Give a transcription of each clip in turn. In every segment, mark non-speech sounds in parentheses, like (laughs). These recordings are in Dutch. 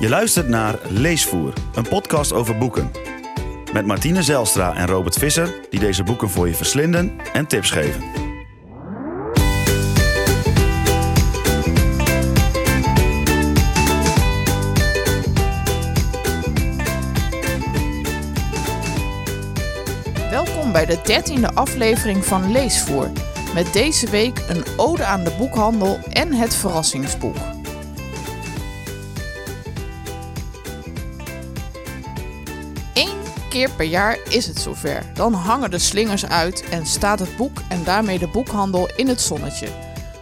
Je luistert naar Leesvoer, een podcast over boeken. Met Martine Zelstra en Robert Visser, die deze boeken voor je verslinden en tips geven. Welkom bij de dertiende aflevering van Leesvoer. Met deze week een ode aan de boekhandel en het verrassingsboek. Keer per jaar is het zover. Dan hangen de slingers uit en staat het boek en daarmee de boekhandel in het zonnetje.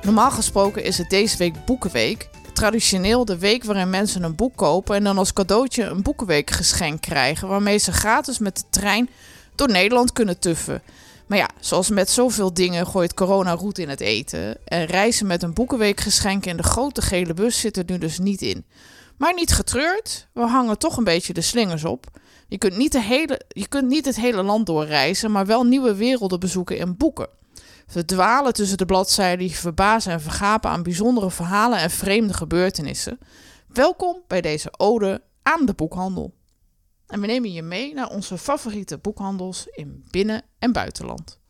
Normaal gesproken is het deze week Boekenweek. Traditioneel de week waarin mensen een boek kopen en dan als cadeautje een Boekenweek geschenk krijgen, waarmee ze gratis met de trein door Nederland kunnen tuffen. Maar ja, zoals met zoveel dingen gooit corona roet in het eten. En reizen met een boekenweekgeschenk in de grote gele bus zit er nu dus niet in. Maar niet getreurd, we hangen toch een beetje de slingers op. Je kunt niet, de hele, je kunt niet het hele land doorreizen, maar wel nieuwe werelden bezoeken in boeken. Verdwalen tussen de bladzijden die verbazen en vergapen aan bijzondere verhalen en vreemde gebeurtenissen. Welkom bij deze ode aan de boekhandel. En we nemen je mee naar onze favoriete boekhandels in binnen- en buitenland.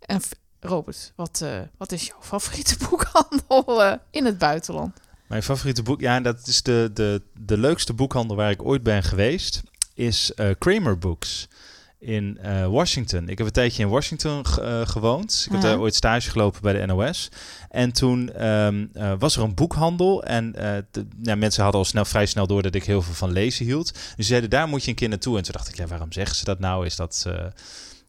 En Robert, wat, eh, wat is jouw favoriete (laughs) boekhandel eh, in het buitenland? Mijn favoriete boek, ja, dat is de, de, de leukste boekhandel waar ik ooit ben geweest, is eh, Kramer Books in eh, Washington. Ik heb een tijdje in Washington eh, gewoond. Ik heb Ja. daar ooit stage gelopen bij de NOS. En toen ehm, eh, was er een boekhandel en de, ja, mensen hadden al snel, vrij snel door dat ik heel veel van lezen hield. Dus ze zeiden, daar moet je een keer naartoe. En toen dacht ik, ja, waarom zeggen ze dat nou? Is dat...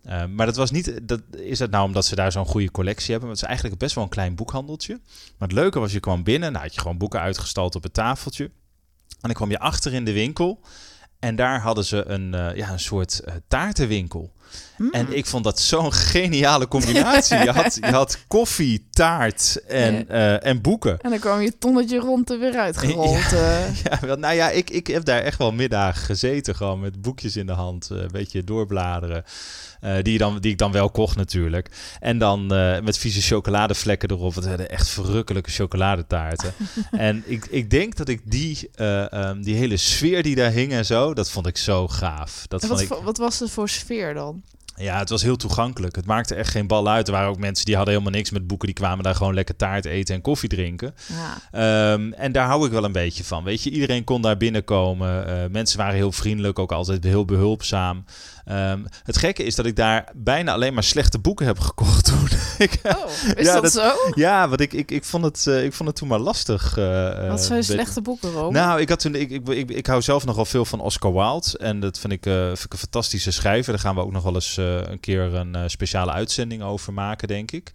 eh, maar dat was niet. Dat, is dat nou omdat ze daar zo'n goede collectie hebben? Want het is eigenlijk best wel een klein boekhandeltje. Maar het leuke was, je kwam binnen, nou had je gewoon boeken uitgestald op het tafeltje. En dan kwam je achter in de winkel. En daar hadden ze een, eh, ja, een soort eh, taartenwinkel. Hmm. En ik vond dat zo'n geniale combinatie. je, had, je had (laughs) koffie, taart en, Ja. eh, en boeken. En dan kwam je tonnetje rond er weer uitgerold. eh. (laughs) Ja, wel, nou ja, ik, ik heb daar echt wel middagen gezeten. Gewoon met boekjes in de hand. eh, een beetje doorbladeren. eh, die, dan, die ik dan wel kocht natuurlijk. En dan eh, met vieze chocoladevlekken erop. Want we hadden echt verrukkelijke chocoladetaarten. (laughs) en ik, ik denk dat ik die, eh, ehm, die hele sfeer die daar hing en zo. Dat vond ik zo gaaf. Dat En vond wat, ik, wat was het voor sfeer dan? Ja, het was heel toegankelijk. Het maakte echt geen bal uit. Er waren ook mensen die hadden helemaal niks met boeken. Die kwamen daar gewoon lekker taart eten en koffie drinken. Ja. Ehm, en daar hou ik wel een beetje van. Weet je, iedereen kon daar binnenkomen. Eh, mensen waren heel vriendelijk, ook altijd heel behulpzaam. Ehm, het gekke is dat ik daar bijna alleen maar slechte boeken heb gekocht (laughs) toen. ik, Oh, is Ja, dat, dat- zo? ja, want ik, ik, ik, vond het, eh, ik vond het toen maar lastig. eh, Wat eh, zijn weet- slechte boeken, nou, ik, had toen, ik, ik, ik, ik hou zelf nogal veel van Oscar Wilde. En dat vind ik, eh, vind ik een fantastische schrijver. Daar gaan we ook nog wel eens een keer een speciale uitzending over maken, denk ik.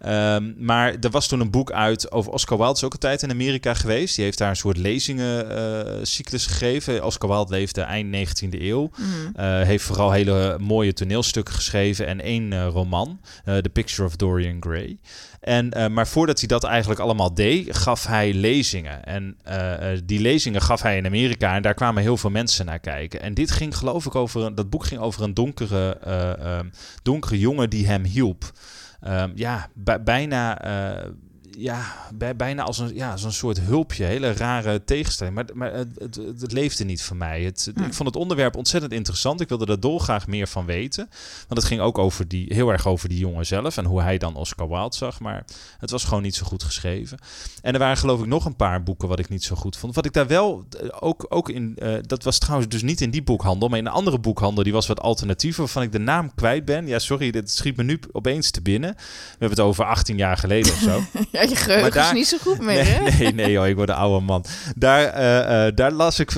Ehm, maar er was toen een boek uit over Oscar Wilde. Is ook een tijd in Amerika geweest. Die heeft daar een soort lezingencyclus gegeven. Oscar Wilde leefde eind 19e eeuw. Mm. Eh, heeft vooral hele mooie toneelstukken geschreven en één eh, roman, eh, The Picture of Dorian Gray. En, eh, maar voordat hij dat eigenlijk allemaal deed, gaf hij lezingen. En eh, eh, die lezingen gaf hij in Amerika en daar kwamen heel veel mensen naar kijken. En dit ging geloof ik over, dat boek ging over een donkere, eh, donkere jongen die hem hielp. Ehm, ja, bij- bijna... ja, bij, bijna als een, ja, zo'n soort hulpje. Hele rare tegenstelling. Maar, maar het, het, het leefde niet voor mij. Het, Hm. Ik vond het onderwerp ontzettend interessant. Ik wilde er dolgraag meer van weten. Want het ging ook over die, heel erg over die jongen zelf. En hoe hij dan Oscar Wilde zag. Maar het was gewoon niet zo goed geschreven. En er waren geloof ik nog een paar boeken wat ik niet zo goed vond. Wat ik daar wel eh, ook, ook in... eh, dat was trouwens dus niet in die boekhandel. Maar in een andere boekhandel. Die was wat alternatiever. Waarvan ik de naam kwijt ben. Ja, sorry. Dit schiet me nu opeens te binnen. We hebben het over 18 jaar geleden of zo. (laughs) Ja, je geheugen daar- is niet zo goed meer, nee, hè? (laughs) nee, nee, joh, ik word een oude man. Daar, eh, eh, daar las ik,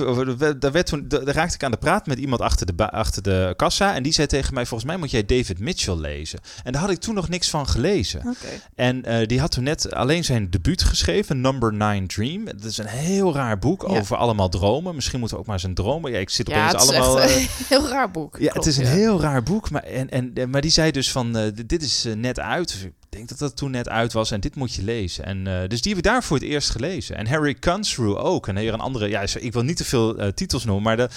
daar, werd toen, daar raakte ik aan de praat met iemand achter de, achter de kassa. En die zei tegen mij: Volgens mij moet jij David Mitchell lezen. En daar had ik toen nog niks van gelezen. Oké. En eh, die had toen net alleen zijn debuut geschreven, Number Nine Dream. Dat is een heel raar boek Ja. over allemaal dromen. Misschien moeten we ook maar zijn dromen. Ja, ik zit Ja, opeens het is allemaal. echt eh, (laughs) heel raar boek. ja, Klopt, het is een ja. heel raar boek. Maar, en, en, maar die zei dus van, eh, dit is eh, net uit. Denk dat dat toen net uit was en dit moet je lezen. En, uh, dus die heb ik daar voor het eerst gelezen. En Harry Kunsrew ook. En hier een andere, ja, ik wil niet te veel uh, titels noemen, maar de,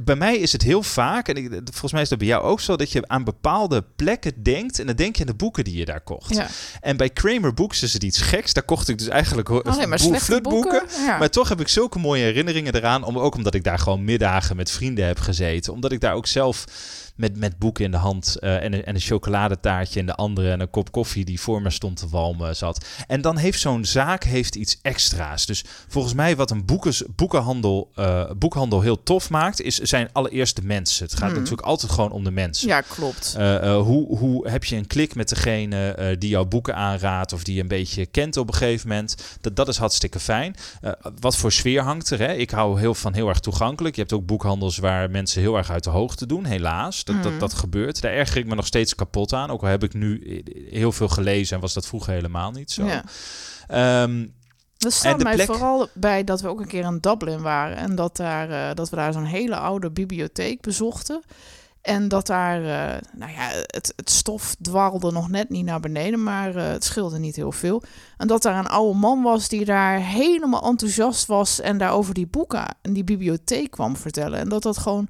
bij mij is het heel vaak, en ik, volgens mij is dat bij jou ook zo, dat je aan bepaalde plekken denkt en dan denk je aan de boeken die je daar kocht. Ja. En bij Kramer Books is het iets geks. Daar kocht ik dus eigenlijk Alleen maar slechte boeken. Ja. Maar toch heb ik zulke mooie herinneringen eraan, om, ook omdat ik daar gewoon middagen met vrienden heb gezeten. Omdat ik daar ook zelf met, met boeken in de hand uh, en, een, en een chocoladetaartje in de andere en een kop koffie die voor me stond te walmen zat. En dan heeft zo'n zaak heeft iets extra's. Dus volgens mij wat een boeken, boekenhandel, uh, boekhandel heel tof maakt, is zijn allereerst de mensen. Het gaat Hmm. natuurlijk altijd gewoon om de mensen. Ja, klopt. Uh, hoe, hoe heb je een klik met degene die jouw boeken aanraadt of die je een beetje kent op een gegeven moment? Dat, dat is hartstikke fijn. Wat voor sfeer hangt er? Hè? Ik hou heel van heel erg toegankelijk. Je hebt ook boekhandels waar mensen heel erg uit de hoogte doen, helaas. Dat, Mm. dat, dat gebeurt. Daar erger ik me nog steeds kapot aan. Ook al heb ik nu heel veel gelezen en was dat vroeger helemaal niet zo. Ja. Um, dat staat mij plek... vooral bij dat we ook een keer in Dublin waren en dat, daar, uh, dat we daar zo'n hele oude bibliotheek bezochten. En dat daar, uh, nou ja, het, het, stof dwarrelde nog net niet naar beneden, maar uh, het scheelde niet heel veel. En dat daar een oude man was die daar helemaal enthousiast was en daar over die boeken en die bibliotheek kwam vertellen. En dat dat gewoon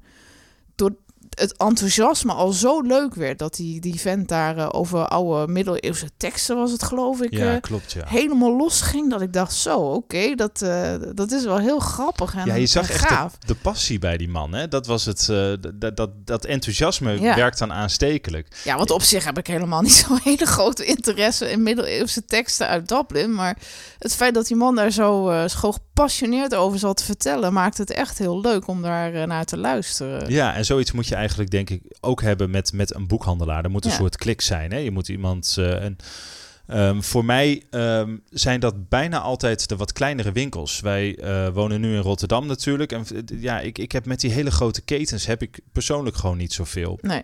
het enthousiasme al zo leuk werd dat die, die vent daar uh, over oude middeleeuwse teksten was het geloof ik ja, uh, klopt, ja. helemaal los ging dat ik dacht zo oké okay, dat, uh, dat is wel heel grappig en ja je zag echt de, de, passie bij die man hè dat was het dat, dat, dat enthousiasme Ja. werkt dan aanstekelijk ja want op zich heb ik helemaal niet (laughs) zo'n hele grote interesse in middeleeuwse teksten uit Dublin maar het feit dat die man daar zo, uh, gepassioneerd over zat te vertellen maakt het echt heel leuk om daar uh, naar te luisteren ja en zoiets moet je eigenlijk denk ik ook hebben met, met een boekhandelaar. Er moet een Ja. soort klik zijn. Hè? Je moet iemand. eh, en, ehm, voor mij ehm, zijn dat bijna altijd de wat kleinere winkels. Wij eh, wonen nu in Rotterdam natuurlijk. En eh, ja, ik, ik heb met die hele grote ketens heb ik persoonlijk gewoon niet zoveel. nee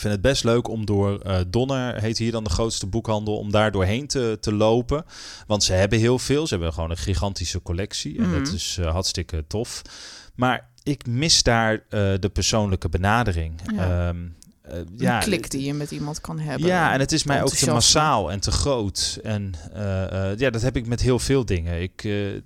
vind het best leuk om door eh, Donner, heet hier dan de grootste boekhandel, om daar doorheen te, te lopen. Want ze hebben heel veel. Ze hebben gewoon een gigantische collectie. En Mhm. dat is eh, hartstikke tof. Maar ik mis daar eh, de persoonlijke benadering. Ja. Ehm, eh, een ja, klik die je met iemand kan hebben ja, en het is mij ook te massaal en te groot. En uh, uh, ja, dat heb ik met heel veel dingen. Ik, uh,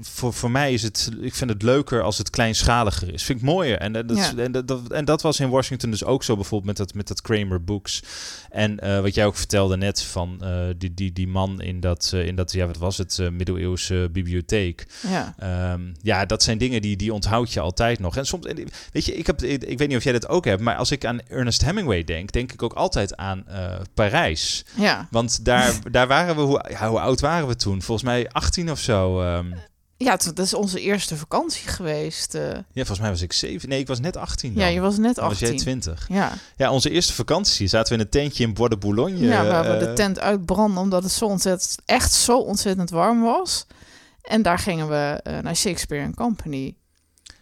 voor, voor mij is het, ik vind het leuker als het kleinschaliger is. Vind ik mooier. En, dat, Ja. en, dat, en dat was in Washington dus ook zo, bijvoorbeeld met dat, met dat Kramer Books. En uh, wat jij ook vertelde net van uh, die, die, die man in dat, uh, in dat, ja, wat was het, uh, middeleeuwse bibliotheek. Ja. Um, ja, dat zijn dingen die, die onthoud je altijd nog. En soms, weet je, ik, heb, ik, ik weet niet of jij dat ook hebt, maar als ik aan Ernest Hemingway denk, denk ik ook altijd aan uh, Parijs. ja. Want daar, (laughs) daar waren we, hoe, ja, hoe oud waren we toen? Volgens mij 18 of zo. Um, Ja, het- dat is onze eerste vakantie geweest. eh. ja, volgens mij was ik 7. Nee, ik was net 18. ja, dan. je was net Dan was 18. jij 20. Ja, Ja, onze eerste vakantie zaten we in een tentje in Bois de Boulogne. ja, waar we eh, de tent uitbranden omdat het zo ontzettend, echt zo ontzettend warm was. En daar gingen we eh, naar Shakespeare and Company.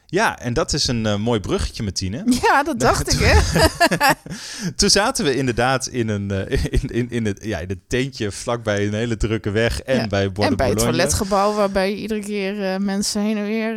Ja, en dat is een eh, mooi bruggetje, Martine. (laughs) Ja, dat dacht ik, hè? (laughs) Toen zaten we inderdaad in een eh, in, in, in, het, ja, in het tentje vlakbij een hele drukke weg en Ja, bij En bij het toiletgebouw waarbij je iedere keer eh, mensen heen en weer...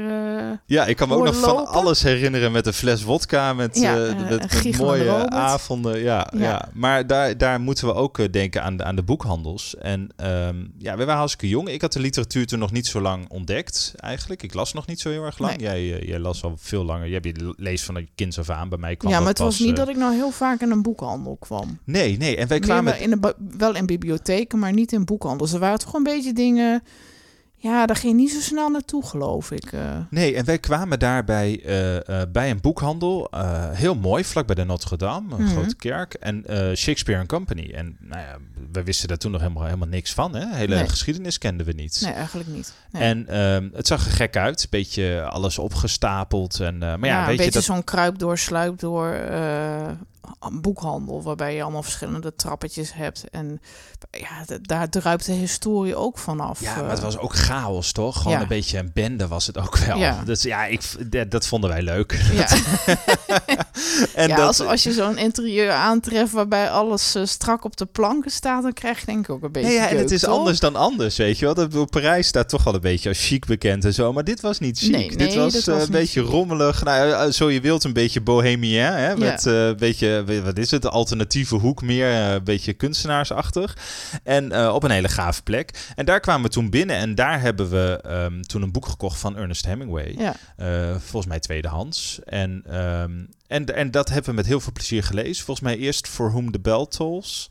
Ja, ik kan me ook nog van alles herinneren met een fles wodka, met, Ja, met, mooie Robert. avonden. Ja, ja. Ja. maar daar, daar moeten we ook denken aan de, aan de boekhandels. En ehm, ja, we waren hartstikke jong. Ik had de literatuur toen nog niet zo lang ontdekt, eigenlijk. Ik las nog niet zo heel erg lang. Nee. Jij, eh, jij las al veel langer. Jij hebt je leest van je kind af aan. Bij mij kwam ja, dat maar het was pas, niet eh, dat ik nou heel vaak in een boekhandel kwam. Nee, nee. En wij kwamen... wel in de, wel in bibliotheken, maar niet in boekhandels. Er waren toch een beetje dingen... Ja, daar ging je niet zo snel naartoe, geloof ik. eh. Nee, en wij kwamen daar bij, eh, eh, bij een boekhandel. heel mooi, vlak bij de Notre Dame, een Mhm. grote kerk. En Shakespeare Company. En nou ja, we wisten daar toen nog helemaal, helemaal niks van. Hè? Hele Nee. geschiedenis kenden we niet. Nee, eigenlijk niet. Nee. En ehm, het zag er gek uit. Een beetje alles opgestapeld. En, maar ja, ja, weet een je beetje dat... zo'n kruip door, sluip door boekhandel, waarbij je allemaal verschillende trappetjes hebt. En ja, daar druipt de historie ook vanaf. Ja, maar het was ook chaos, toch? Gewoon Ja. een beetje een bende was het ook wel. Ja. Dus ja, ik, dat, dat vonden wij leuk. Ja, (laughs) (laughs) en ja dat, als, als je zo'n interieur aantreft waarbij alles eh, strak op de planken staat, dan krijg je denk ik ook een beetje Nee, ja, en het is toch? anders dan anders, weet je wel. Dat, Parijs staat toch wel een beetje als chic bekend en zo. Maar dit was niet chic. Nee, dit was, eh, was een beetje chic. rommelig. Nou, eh, zo je wilt, een beetje bohemien. Hè? Met eh, een beetje, wat is het, alternatieve hoek meer. eh, Een beetje kunstenaarsachtig. En eh, op een hele gave plek. En daar kwamen we toen binnen. En daar hebben we ehm, toen een boek gekocht van Ernest Hemingway. Ja, Eh, volgens mij tweedehands. En, ehm, en, en dat hebben we met heel veel plezier gelezen. Volgens mij eerst For Whom the Bell Tolls.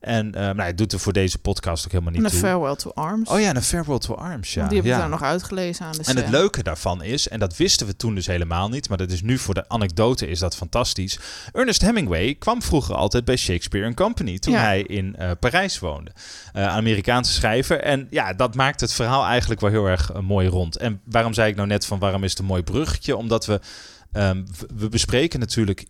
En eh, nou, het doet er voor deze podcast ook helemaal niet een toe. Farewell to Arms. Oh ja, en een Farewell to Arms, ja. Die heb ik ja. daar nog uitgelezen aan de En het leuke daarvan is, en dat wisten we toen dus helemaal niet, maar dat is nu voor de anekdote is dat fantastisch. Ernest Hemingway kwam vroeger altijd bij Shakespeare Company toen Ja. hij in eh, Parijs woonde. Eh, Amerikaanse schrijver. En ja, dat maakt het verhaal eigenlijk wel heel erg mooi rond. En waarom zei ik nou net van waarom is het een mooi bruggetje? Omdat we, ehm, we bespreken natuurlijk,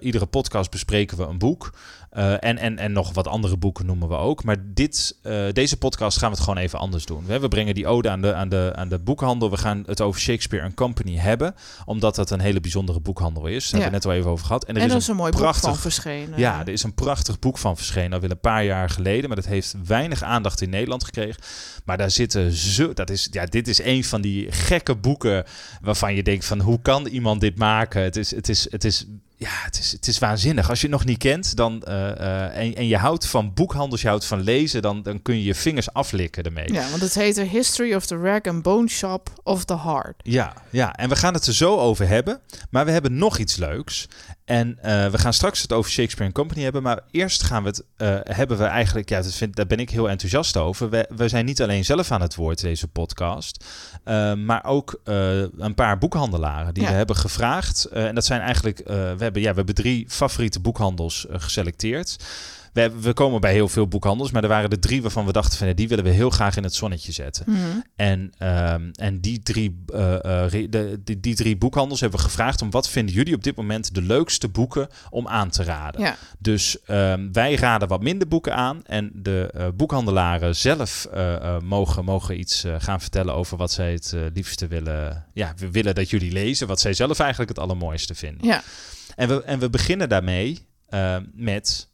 iedere podcast bespreken we een boek. Eh, en, en, en nog wat andere boeken noemen we ook. Maar dit, eh, deze podcast gaan we het gewoon even anders doen. We, we brengen die ode aan de, aan, de, aan de boekhandel. We gaan het over Shakespeare Company hebben. Omdat dat een hele bijzondere boekhandel is. Daar hebben we net al even over gehad. En er en is een is een mooi prachtig, boek van verschenen. ja, er is een prachtig boek van verschenen, alweer een paar jaar geleden. Maar dat heeft weinig aandacht in Nederland gekregen. Maar daar zitten zo. Dat is, ja, dit is een van die gekke boeken waarvan je denkt: van hoe kan iemand dit maken? Het is, het is, het is, ja, het is, het is waanzinnig. Als je het nog niet kent dan, eh, eh, en, en je houdt van boekhandels, je houdt van lezen, dan, dan kun je je vingers aflikken ermee. Ja, want het heet The History of the Rag and Bone Shop of the Heart. Ja, ja, en we gaan het er zo over hebben. Maar we hebben nog iets leuks. En eh, we gaan straks het over Shakespeare Company hebben. Maar eerst gaan we het eh, hebben we eigenlijk. Ja, dat vind, daar ben ik heel enthousiast over. We, we zijn niet alleen zelf aan het woord, deze podcast. eh, maar ook een paar boekhandelaren die Ja. we hebben gevraagd. En dat zijn eigenlijk. we, hebben, ja, we hebben drie favoriete boekhandels geselecteerd. We, we komen bij heel veel boekhandels, maar er waren er drie waarvan we dachten van die willen we heel graag in het zonnetje zetten. Mhm. En, ehm, en die, drie, eh, eh, de, die, die drie boekhandels hebben we gevraagd om wat vinden jullie op dit moment de leukste boeken om aan te raden. Ja, Dus ehm, wij raden wat minder boeken aan en de eh, boekhandelaren zelf mogen, mogen iets gaan vertellen over wat zij het liefste willen, ja, we willen dat jullie lezen, wat zij zelf eigenlijk het allermooiste vinden. ja. En, we, en we beginnen daarmee met,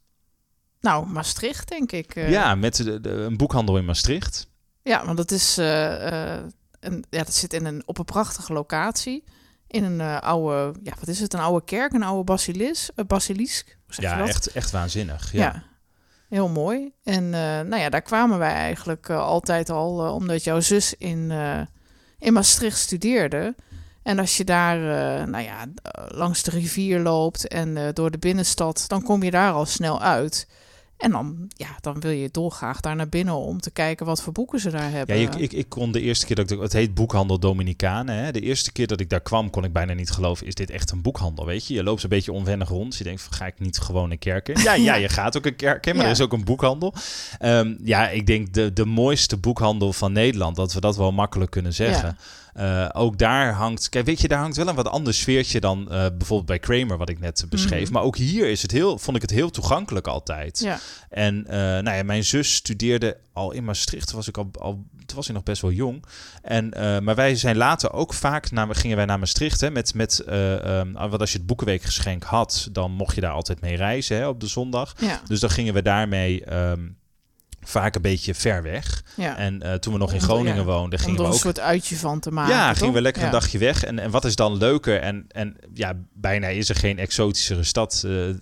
Nou, Maastricht denk ik. eh. ja, met de, de- een boekhandel in Maastricht. Ja, want dat is eh, eh, een, ja, dat zit in een, op een prachtige locatie. In een oude, ja, wat is het? Een oude kerk, een oude basilis, uh, basilisk. Ja, echt, echt waanzinnig. Ja. Ja. heel mooi. En nou ja, daar kwamen wij eigenlijk altijd al, omdat jouw zus in, in Maastricht studeerde. En als je daar, nou ja, langs de rivier loopt en door de binnenstad, dan kom je daar al snel uit. En dan, ja, dan wil je dolgraag daar naar binnen om te kijken wat voor boeken ze daar hebben. Ja, ik, ik, ik kon de eerste keer dat ik... Het heet Boekhandel Dominicanen. Hè? De eerste keer dat ik daar kwam, kon ik bijna niet geloven... is dit echt een boekhandel, weet je? Je loopt een beetje onwennig rond. Dus je denkt, ga ik niet gewoon een kerk in? (laughs) Ja, ja, je gaat ook een kerk in, maar Ja. er is ook een boekhandel. Ehm, ja, ik denk de, de mooiste boekhandel van Nederland. Dat we dat wel makkelijk kunnen zeggen. Eh, ook daar hangt... Kijk, weet je, daar hangt wel een wat ander sfeertje dan eh, bijvoorbeeld bij Kramer... wat ik net beschreef. Mhm. Maar ook hier is het heel, vond ik het heel toegankelijk altijd. Ja, En eh, nou ja, mijn zus studeerde al in Maastricht. Toen was ik al, al toen was hij nog best wel jong. En, maar wij zijn later ook vaak naar, gingen wij naar Maastricht. Hè, met, met, want als je het Boekenweekgeschenk had, dan mocht je daar altijd mee reizen hè, op de zondag. ja, Dus dan gingen we daarmee ehm, vaak een beetje ver weg. ja. En eh, toen we nog in Groningen ja, woonden, gingen we een ook soort uitje van te maken. ja, toch? gingen we lekker Ja. een dagje weg. En, en wat is dan leuker? En, en ja, bijna is er geen exotischere stad. eh, eh,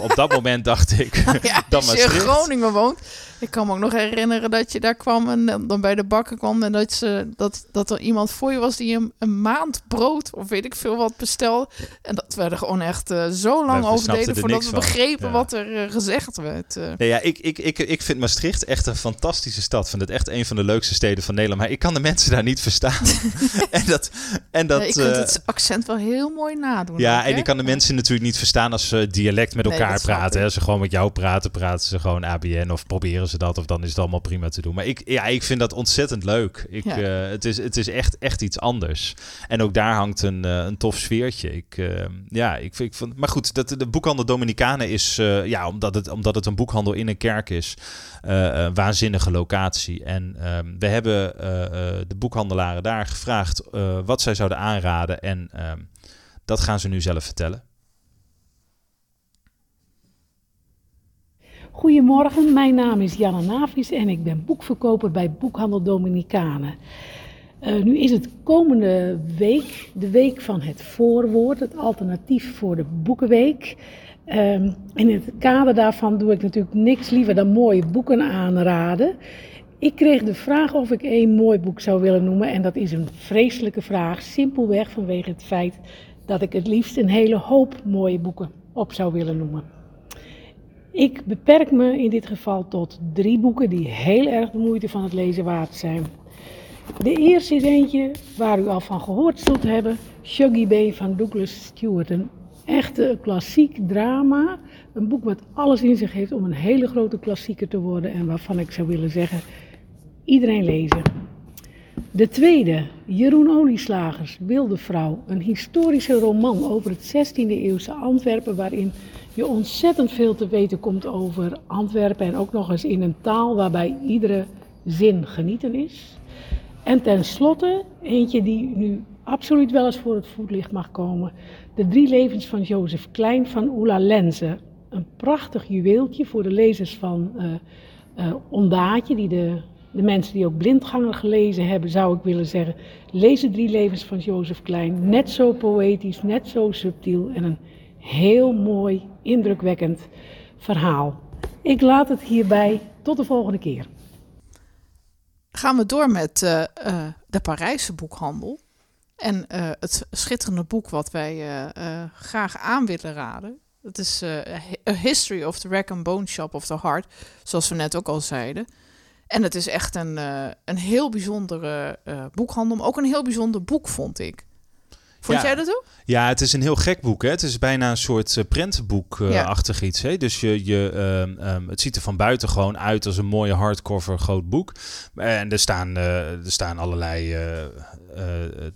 op dat moment (laughs) dacht ik. (laughs) Dan als je in. Groningen woont. Ik kan me ook nog herinneren dat je daar kwam en dan- bij de bakken kwam en dat, ze, dat, dat er iemand voor je was die een, een maand brood of weet ik veel wat bestelde. En dat we er gewoon echt zo lang over deden voordat we begrepen wat er gezegd werd. Nee, ja, ik, ik, ik, ik vind Maastricht echt een fantastische stad. Ik vind het echt een van de leukste steden van Nederland. Maar ik kan de mensen daar niet verstaan. (laughs) en dat... En dat je kunt eh, het accent wel heel mooi nadoen. ja, ook, en ik kan de mensen natuurlijk niet verstaan als ze dialect met elkaar praten. ik. hè. Als ze gewoon met jou praten, praten ze gewoon ABN of proberen ze dat. Of dan is het allemaal prima te doen. Maar ik, ja, ik vind dat ontzettend leuk. Ik, Ja. eh, het, is, het is echt, echt iets anders. En ook daar hangt een, eh, een tof sfeertje. Ik, ja, ik, vind- ik vond, maar goed, dat, de boekhandel Dominicanen is, ja, omdat het, omdat het een boekhandel in een kerk is, uh, waanzinnige locatie. En ehm, we hebben de boekhandelaren daar gevraagd wat zij zouden aanraden. En ehm, dat gaan ze nu zelf vertellen. Goedemorgen, mijn naam is Janne Navis en ik ben boekverkoper bij Boekhandel Dominicanen. Nu is het komende week de week van het voorwoord, het alternatief voor de Boekenweek. Um, in het kader daarvan doe ik natuurlijk niks liever dan mooie boeken aanraden. Ik kreeg de vraag of ik één mooi boek zou willen noemen en dat is een vreselijke vraag, simpelweg vanwege het feit dat ik het liefst een hele hoop mooie boeken op zou willen noemen. Ik beperk me in dit geval tot drie boeken die heel erg de moeite van het lezen waard zijn. De eerste is eentje waar u al van gehoord zult hebben, Shuggy Bay van Douglas Stewart. Echte klassiek drama, een boek wat alles in zich heeft om een hele grote klassieker te worden en waarvan ik zou willen zeggen, iedereen lezen. De tweede, Jeroen Olieslagers, Wilde Vrouw. Een historische roman over het 16e eeuwse Antwerpen waarin je ontzettend veel te weten komt over Antwerpen en ook nog eens in een taal waarbij iedere zin genieten is. En tenslotte, eentje die nu absoluut wel eens voor het voetlicht mag komen. De drie levens van Jozef Klein van Oela Lenze. Een prachtig juweeltje voor de lezers van uh, uh, Ondaatje, die de, de mensen die ook Blindganger gelezen hebben, zou ik willen zeggen. Lees de drie levens van Jozef Klein. Net zo poëtisch, net zo subtiel en een heel mooi, indrukwekkend verhaal. Ik laat het hierbij. Tot de volgende keer. Gaan we door met uh, de Parijse boekhandel. En uh, het schitterende boek wat wij graag aan willen raden. Dat is A History of the Rack and Bone Shop of the Heart. Zoals we net ook al zeiden. En het is echt een, een heel bijzondere boekhandel. Maar ook een heel bijzonder boek, vond ik. Vond jij dat ook? Ja, het is een heel gek boek. Hè? Het is bijna een soort uh, prentenboek-achtig iets. Hè? Dus je, je, uh, um, het ziet er van buiten gewoon uit als een mooie hardcover groot boek. En er staan, uh, er staan allerlei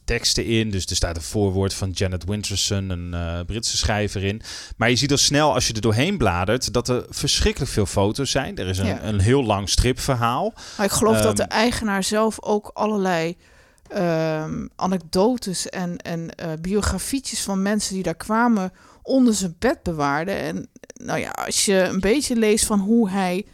teksten in. Dus er staat een voorwoord van Janet Winterson, een Britse schrijver in. Maar je ziet al snel als je er doorheen bladert dat er verschrikkelijk veel foto's zijn. Er is een, ja. een heel lang stripverhaal. Maar ik geloof um, dat de eigenaar zelf ook allerlei um, anekdotes en, en uh, biografietjes van mensen die daar kwamen onder zijn bed bewaarde. En nou ja, als je een beetje leest van hoe hij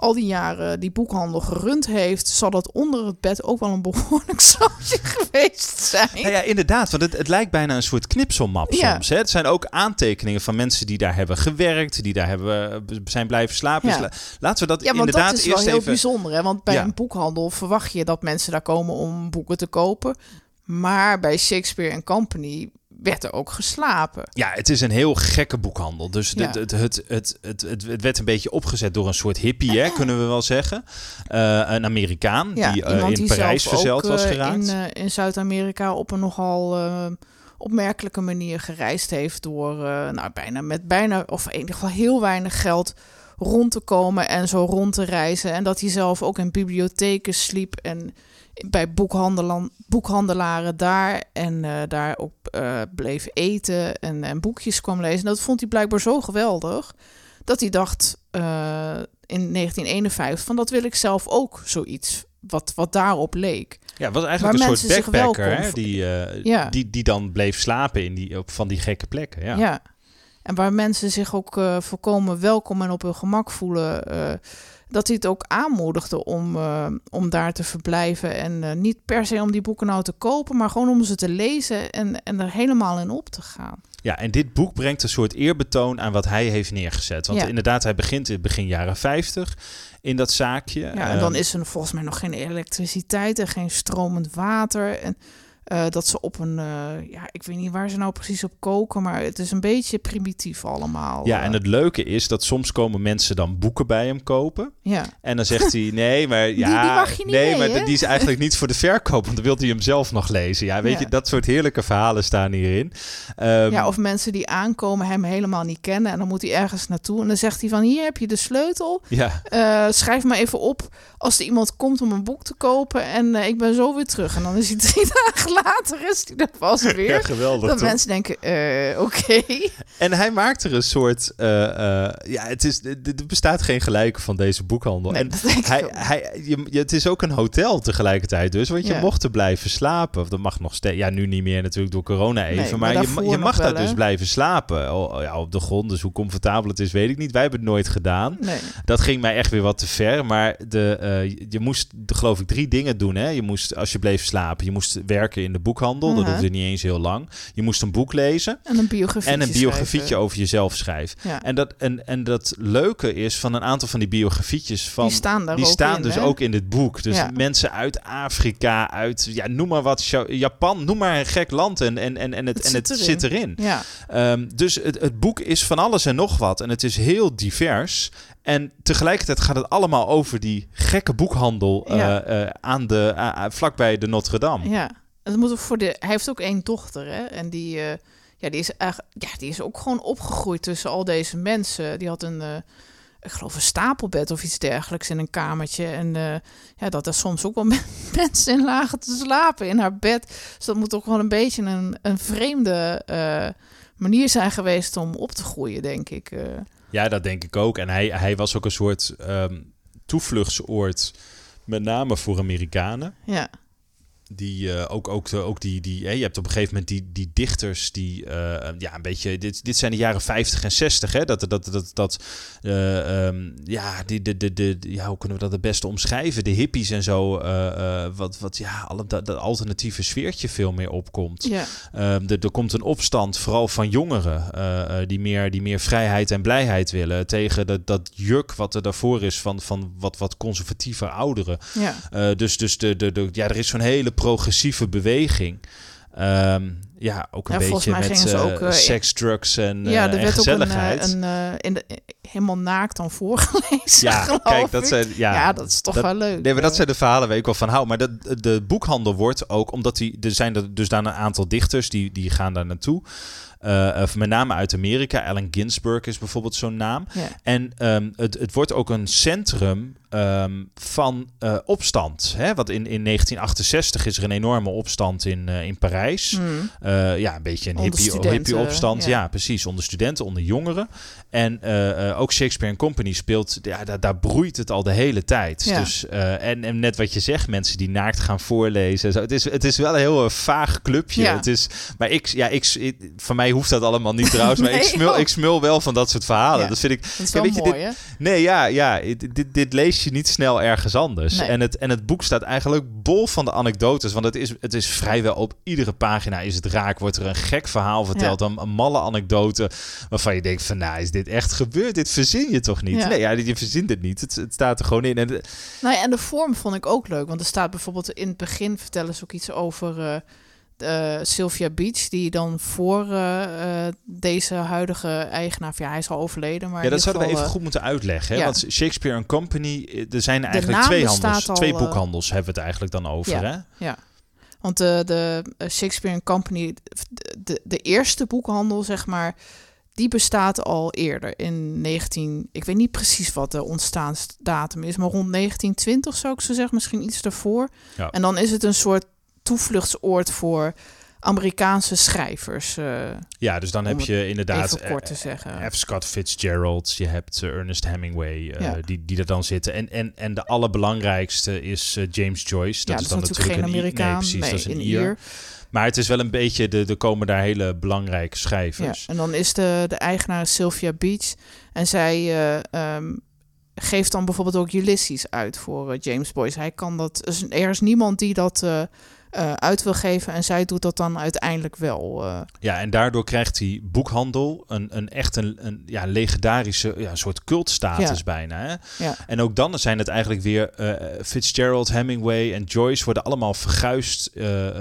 al die jaren die boekhandel gerund heeft, zal dat onder het bed ook wel een behoorlijk (laughs) zootje geweest zijn. Nou ja, inderdaad, want het, het lijkt bijna een soort knipselmap ja. soms. Hè? Het zijn ook aantekeningen van mensen die daar hebben gewerkt, die daar hebben, zijn blijven slapen. Ja. Dus laten we dat ja, want inderdaad dat is eerst wel heel even... bijzonder. Hè? Want bij Ja. een boekhandel verwacht je dat mensen daar komen om boeken te kopen. Maar bij Shakespeare Company werd er ook geslapen. Ja, het is een heel gekke boekhandel. Dus Ja. het, het, het, het, het, het, het werd een beetje opgezet door een soort hippie, hè, kunnen we wel zeggen. Eh, een Amerikaan Ja, die eh, in die Parijs verzeild was eh, geraakt. In, in Zuid-Amerika op een nogal opmerkelijke manier gereisd heeft door nou, bijna met bijna of in ieder geval heel weinig geld rond te komen en zo rond te reizen. En dat hij zelf ook in bibliotheken sliep en bij boekhandelaren daar en eh, daar ook eh, bleef eten en, en boekjes kwam lezen. En dat vond hij blijkbaar zo geweldig dat hij dacht eh, in 1951 van dat wil ik zelf ook zoiets wat, wat daarop leek. Ja, het was eigenlijk Waar een soort backpacker, hè, die, Ja. die, die dan bleef slapen in die, op van die gekke plekken. Ja. Ja. En waar mensen zich ook eh, volkomen welkom en op hun gemak voelen. eh, dat hij het ook aanmoedigde om, eh, om daar te verblijven. En niet per se om die boeken nou te kopen, maar gewoon om ze te lezen en, en er helemaal in op te gaan. Ja, en dit boek brengt een soort eerbetoon aan wat hij heeft neergezet. Want Ja. inderdaad, hij begint in begin jaren 50 in dat zaakje. Ja, en dan Ehm, is er volgens mij nog geen elektriciteit en geen stromend water. En eh, dat ze op een, eh, ja, ik weet niet waar ze nou precies op koken, maar het is een beetje primitief allemaal. Ja, eh. en het leuke is dat soms komen mensen dan boeken bij hem kopen. ja. En dan zegt hij, nee, maar (laughs) ja, die mag je niet nee, mee, maar die is eigenlijk niet voor de verkoop, want dan wil hij hem zelf nog lezen. Ja, weet Ja. je, dat soort heerlijke verhalen staan hierin. Ehm, Ja, of mensen die aankomen hem helemaal niet kennen en dan moet hij ergens naartoe en dan zegt hij van hier heb je de sleutel, ja, schrijf maar even op als er iemand komt om een boek te kopen en ik ben zo weer terug en dan is hij (laughs) drie dagen later is die er pas weer. Ja, geweldig. dat toch? mensen denken, eh, oké. En hij maakt er een soort. eh, eh, ja, het is, er bestaat geen gelijke van deze boekhandel. Nee, en hij, hij, je, het is ook een hotel tegelijkertijd, dus. Want je Ja. mocht er blijven slapen. Of dat mag nog steeds. Ja, nu niet meer natuurlijk door corona even. Nee, maar maar je, je mag daar dus blijven slapen. Oh, ja, op de grond. Dus hoe comfortabel het is, weet ik niet. Wij hebben het nooit gedaan. Nee. Dat ging mij echt weer wat te ver. Maar de, je- je moest, de, geloof ik, drie dingen doen. Hè? Je moest, als je bleef slapen, je moest werken in de boekhandel. Dat hoefde niet eens heel lang. Je moest een boek lezen. En een biografie. En een biografietje over jezelf schrijven. Ja. En dat, en, en dat leuke is van een aantal van die biografietjes van. die staan daar die ook staan in, dus hè? ook in dit boek. Dus Ja. mensen uit Afrika, uit ja, noem maar wat, Ja- Japan, noem maar een gek land. En, en, en, en het, Het en het zit zit erin. Ja, Ehm, dus het, het boek is van alles en nog wat. En het is heel divers. En tegelijkertijd gaat het allemaal over die gekke boekhandel eh, eh, aan de, vlakbij de Notre Dame. ja. Het moet ook voor de, hij heeft ook één dochter, hè? En die, eh, ja, die, is eigenlijk, ja, die is ook gewoon opgegroeid tussen al deze mensen. Die had een, eh, ik geloof een stapelbed of iets dergelijks in een kamertje. En eh, ja, dat er soms ook wel men- (laughs) mensen in lagen te slapen in haar bed. Dus dat moet ook wel een beetje een, een vreemde manier zijn geweest om op te groeien, denk ik. Ja, dat denk ik ook. En hij, hij was ook een soort ehm, toevluchtsoord, met name voor Amerikanen. ja. Die eh, ook, ook, de, ook die, die hè, je hebt op een gegeven moment die, die dichters die, eh, ja, een beetje, dit, dit zijn de jaren 50 en 60, hè, dat, dat, dat, dat eh, ehm, ja, die, de, de, de, ja, hoe kunnen we dat het beste omschrijven? De hippies en zo, eh, eh, wat, wat, ja, alle, dat, dat alternatieve sfeertje veel meer opkomt. ja. Ehm, er, komt een opstand, vooral van jongeren, eh, eh, die, meer, die meer vrijheid en blijheid willen. Tegen dat, dat juk wat er daarvoor is van, van wat, wat conservatiever ouderen. ja. Eh, dus dus de, de, de, ja, er is zo'n hele progressieve beweging. Ehm, ja, ook een Ja, beetje met eh, ook, eh, seks, drugs en, ja, eh, er en werd ook een, gezelligheid. eh, een eh, in de, helemaal naakt dan voorgelezen. ja, kijk, dat zijn, ja, Ja, dat is toch dat- wel leuk. Nee, maar dat eh. zijn de verhalen waar ik wel van hou. Maar de, de boekhandel wordt ook, omdat die, er zijn er dus daar een aantal dichters die, die gaan daar naartoe. Eh, eh, met name uit Amerika. Allen Ginsberg is bijvoorbeeld zo'n naam. Ja. En ehm, het, het wordt ook een centrum ehm, van eh, opstand. Hè? Want in, in 1968 is er een enorme opstand in, eh, in Parijs. Hmm. Eh, ja, een beetje een hippie, hippie opstand. Ja. ja. precies. Onder studenten, onder jongeren. En ook Shakespeare Company speelt, ja, daar, daar broeit het al de hele tijd. Ja. Dus, en, en net wat je zegt, mensen die naakt gaan voorlezen. en Zo. Het, is, het is wel een heel vaag clubje. Ja. Het is, maar ik, ja, ik, ik- van mij hoeft dat allemaal niet trouwens. Maar (laughs) ik, smul, joh. ik smul wel van dat soort verhalen. Dat vind ik, Dat is wel mooi, hè? Nee, ja, ja dit, dit lees je niet snel ergens anders. Nee. En, het, en het boek staat eigenlijk bol van de anekdotes. Want het is, het is vrijwel op iedere pagina is het raak. Wordt er een gek verhaal verteld. Een, een malle anekdote. Waarvan je denkt van, nou, is dit echt gebeurd? Dit verzin je toch niet? Ja. Nee, ja, je verzint het niet. Het, het staat er gewoon in. En, de- Nou ja, en de vorm vond ik ook leuk. Want er staat bijvoorbeeld in het begin vertellen ze ook iets over eh, eh, Sylvia Beach, die dan voor eh, eh, deze huidige eigenaar, ja, hij is al overleden, maar ja, dat zouden we even goed moeten uitleggen. Hè? ja. Want Shakespeare Company, eh, er zijn eigenlijk twee handels. al, twee boekhandels hebben we het eigenlijk dan over. Ja. Hè? Want de, de Shakespeare Company, de, de, de eerste boekhandel, zeg maar, die bestaat al eerder in 19. Ik weet niet precies wat de ontstaansdatum is, maar rond 1920 zou ik zo zeggen, misschien iets daarvoor. Ja. En dan is het een soort toevluchtsoord voor Amerikaanse schrijvers. eh, Ja, dus dan heb je inderdaad even kort te eh, zeggen. F. Scott Fitzgerald, je hebt eh, Ernest Hemingway, eh, Ja. die, die er dan zitten. En, en, en de allerbelangrijkste is eh, James Joyce. Dat ja, is dan is natuurlijk geen Amerikaan. Nee, precies, dat is een Ier. Ier. Maar het is wel een beetje, de, er komen daar hele belangrijke Ja, schrijvers. en dan is de, de eigenaar Sylvia Beach. En zij eh, ehm, geeft dan bijvoorbeeld ook Ulysses uit voor eh, James Boyce. Hij kan dat. Er is, er is niemand die dat eh, uit wil geven. En zij doet dat dan uiteindelijk wel. eh. Ja, en daardoor krijgt die boekhandel een, een echt een, een ja, legendarische ja, soort cultstatus Ja. bijna. Hè? ja. En ook dan zijn het eigenlijk weer eh, Fitzgerald, Hemingway en Joyce worden allemaal verguisd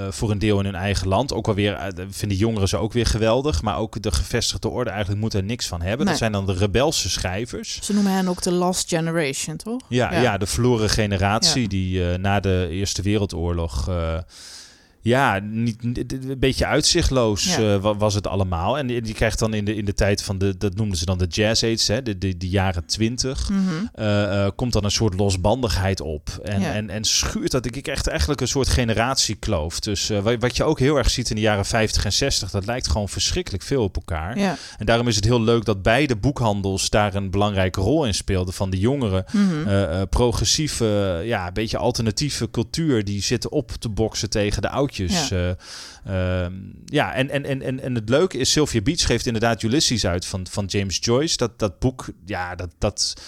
voor een deel in hun eigen land. Ook alweer vinden jongeren ze ook weer geweldig, maar ook de gevestigde orde eigenlijk moet er niks van hebben. Nee. Dat zijn dan de rebelse schrijvers. Ze noemen hen ook de Last Generation, toch? Ja, ja. De verloren generatie die na de Eerste Wereldoorlog. Ja, niet, een beetje uitzichtloos Ja. eh, wa- was het allemaal. En die, die krijgt dan in de, in de tijd van de, dat noemden ze dan de jazz age, hè, de, de, de jaren twintig. Mhm. eh, eh, komt dan een soort losbandigheid op. En, Ja. en, en schuurt dat. Ik krijg eigenlijk een soort generatiekloof. Dus wa- wat je ook heel erg ziet in de jaren 50 en 60, dat lijkt gewoon verschrikkelijk veel op elkaar. Ja. En daarom is het heel leuk dat beide boekhandels daar een belangrijke rol in speelden. Van de jongeren, Mhm. progressieve, ja, een beetje alternatieve cultuur. Die zitten op te boksen tegen de oudjes. Ja. Ja, ja en, en, en, en, en het leuke is, Sylvia Beach geeft inderdaad Ulysses uit van, van James Joyce. Dat, dat boek, ja, dat, dat,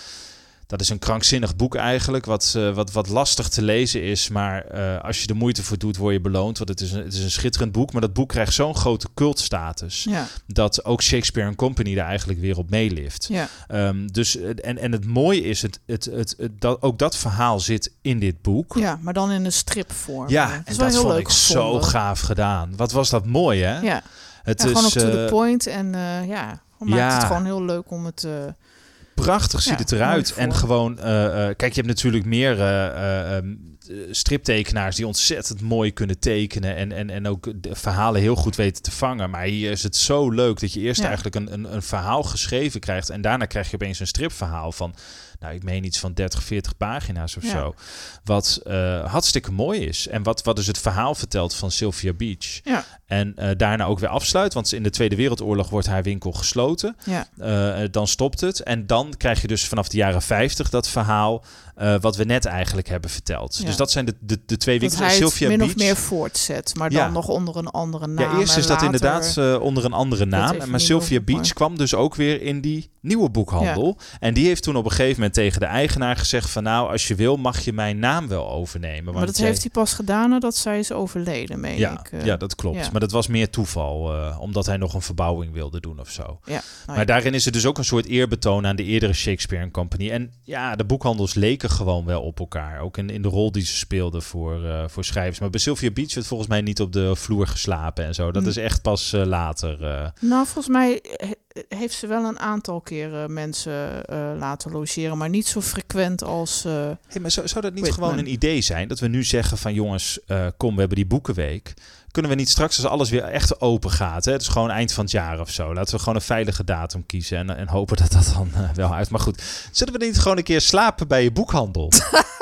dat is een krankzinnig boek eigenlijk. Wat, eh, wat, wat lastig te lezen is. Maar eh, als je er moeite voor doet, word je beloond. Want het is, een, het is een schitterend boek. Maar dat boek krijgt zo'n grote cultstatus. ja. Dat ook Shakespeare Company daar eigenlijk weer op meelift. Ja. Ehm, dus, eh, en, en het mooie is, het, het, het, het- dat, ook dat verhaal zit in dit boek. ja, maar dan in een stripvorm. Ja, Eh, en is wel dat heel vond leuk ik zo gaaf gedaan. Wat was dat mooi, hè? Ja, het ja gewoon is op to the point. En eh, ja, maakt ja. het gewoon heel leuk om het... prachtig ziet Ja, het eruit. En gewoon, eh, eh, kijk, je hebt natuurlijk meer eh, eh, ehm, eh, striptekenaars die ontzettend mooi kunnen tekenen en, en, en ook de verhalen heel goed weten te vangen. Maar hier is het zo leuk dat je eerst Ja. eigenlijk een, een, een verhaal geschreven krijgt en daarna krijg je opeens een stripverhaal van, nou, ik meen iets van 30, 40 pagina's of Ja. zo. Wat eh, hartstikke mooi is. En wat, wat dus het verhaal vertelt van Sylvia Beach. Ja. En eh, daarna ook weer afsluit, want in de Tweede Wereldoorlog wordt haar winkel gesloten. ja, Eh, dan stopt het. En dan krijg je dus vanaf de jaren 50 dat verhaal wat we net eigenlijk hebben verteld. Ja. Dus dat zijn de, de, de twee dat winkels. Sylvia min Beach. of meer voortzet. Maar dan Ja. nog onder een andere naam. ja, eerst is dat inderdaad onder een andere naam. Maar Sylvia Beach mooi. kwam dus ook weer in die nieuwe boekhandel. En die heeft toen op een gegeven moment tegen de eigenaar gezegd van nou, als je wil mag je mijn naam wel overnemen. Maar want dat jij- heeft hij pas gedaan nadat zij is overleden, meen ja, ik. eh. ja, dat klopt. ja. Maar dat was meer toeval, eh, omdat hij nog een verbouwing wilde doen of zo. ja, nou Maar ja. daarin is er dus ook een soort eerbetoon aan de eerdere Shakespeare Company. En ja, de boekhandels leken gewoon wel op elkaar. Ook in, in de rol die ze speelden voor, eh, voor schrijvers. Maar bij Sylvia Beach werd volgens mij niet op de vloer geslapen en zo. Dat Hm. is echt pas eh, later. eh. Nou, volgens mij heeft ze wel een aantal keren mensen eh, laten logeren, maar niet zo frequent als. eh, Hey, maar zou, zou dat niet Whitman. gewoon een idee zijn? Dat we nu zeggen van jongens, eh, kom, we hebben die boekenweek. Kunnen we niet straks als alles weer echt open gaat? Hè? Het is gewoon eind van het jaar of zo. Laten we gewoon een veilige datum kiezen en, en hopen dat dat dan eh, wel uit. Maar goed, zullen we niet gewoon een keer slapen bij je boekhandel? (laughs)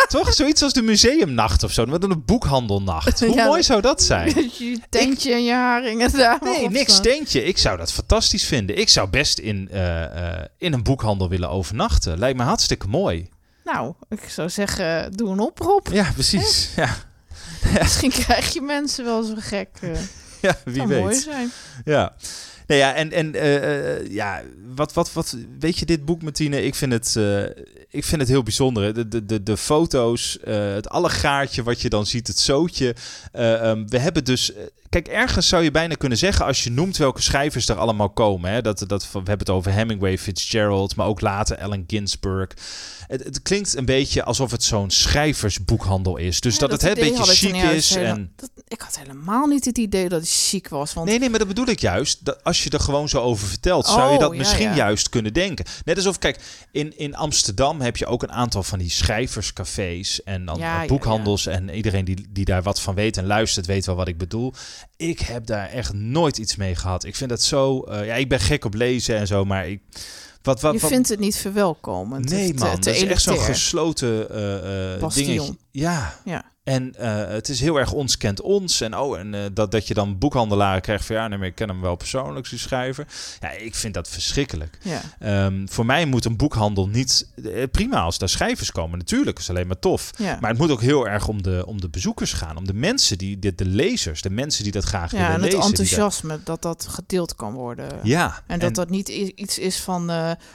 Toch? Zoiets als de museumnacht of zo. Wat een boekhandelnacht. (laughs) Hoe Ja, mooi zou dat zijn? (laughs) je tentje en je haringen daar. Nee, niks staan. steentje. Ik zou dat fantastisch vinden. Ik zou best in, eh, eh, in een boekhandel willen overnachten. Lijkt me hartstikke mooi. Nou, ik zou zeggen, doe een oproep. Ja, precies. Ja, (laughs) Misschien krijg je mensen wel zo gek. eh (laughs) ja wie weet. mooi zijn. Ja. Nou ja, en, en eh, eh, ja, wat, wat, wat, weet je, dit boek, Martine, ik vind het, ik vind het heel bijzonder. De, de, de, de foto's, eh, het allegaartje wat je dan ziet, het zootje. Eh, ehm, we hebben dus, kijk, ergens zou je bijna kunnen zeggen, als je noemt welke schrijvers er allemaal komen. Hè, dat, dat, we hebben het over Hemingway, Fitzgerald, maar ook later Allen Ginsberg. Het, het klinkt een beetje alsof het zo'n schrijversboekhandel is. Dus Ja, dat, het het een beetje chic is. hele- En... dat, ik had helemaal niet het idee dat het chic was. Want Nee, nee, maar dat bedoel ik juist. Dat als je er gewoon zo over vertelt, zou je Oh, dat ja, misschien ja. juist kunnen denken. Net alsof, kijk, in, in Amsterdam heb je ook een aantal van die schrijverscafés en dan boekhandels. En iedereen die, die daar wat van weet en luistert, weet wel wat ik bedoel. Ik heb daar echt nooit iets mee gehad. Ik vind dat zo. eh, ja, ik ben gek op lezen en zo, maar ik. Wat, wat, je wat, vindt het niet verwelkomend. Nee, Het, man. te- dat te is echt zo'n gesloten Bastion. dingetje. Ja, Ja. En eh, het is heel erg ons kent ons. En, oh, en eh, dat, dat je dan boekhandelaren krijgt van ja, nee, maar ik ken hem wel persoonlijk, die schrijver. Ja, ik vind dat verschrikkelijk. Ja. Ehm, voor mij moet een boekhandel niet... eh, prima als daar schrijvers komen, natuurlijk. is alleen maar tof. Ja. Maar het moet ook heel erg om de, om de bezoekers gaan. Om de mensen, die, de, de lezers. De mensen die dat graag ja, willen en het lezen. die daar- enthousiasme dat dat gedeeld kan worden. Ja. En dat dat niet iets is van,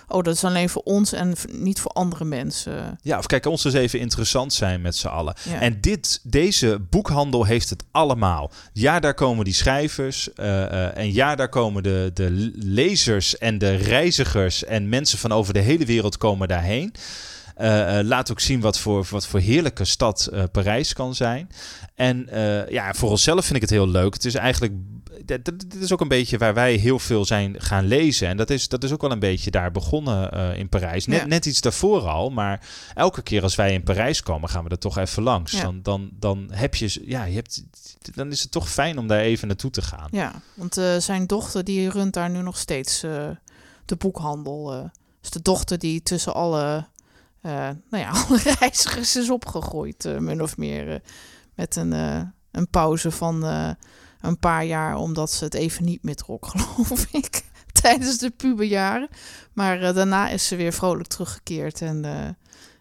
oh, dat is alleen voor ons en niet voor andere mensen. Ja, of kijk, ons dus even interessant zijn met z'n allen. Ja. En dit, deze boekhandel heeft het allemaal. Ja, daar komen die schrijvers. eh, eh, en ja, daar komen de, de lezers en de reizigers en mensen van over de hele wereld komen daarheen. Eh, laat ook zien wat voor, wat voor heerlijke stad Parijs kan zijn. En ja, voor onszelf vind ik het heel leuk. Het is eigenlijk dit, is ook een beetje waar wij heel veel zijn gaan lezen. En dat is, dat is ook wel een beetje daar begonnen eh, in Parijs. Net, Ja. net iets daarvoor al, maar elke keer als wij in Parijs komen, gaan we er toch even langs. Ja. Dan, dan, dan heb je, ja, je hebt, dan is het toch fijn om daar even naartoe te gaan. Ja, want eh, zijn dochter die runt daar nu nog steeds eh, de boekhandel. is de dochter die tussen alle, nou ja, (laughs) alle reizigers is opgegroeid, min of meer. met een, een pauze van een paar jaar, omdat ze het even niet meer trok, (laughs) geloof ik. Tijdens de puberjaren. Maar eh, daarna is ze weer vrolijk teruggekeerd en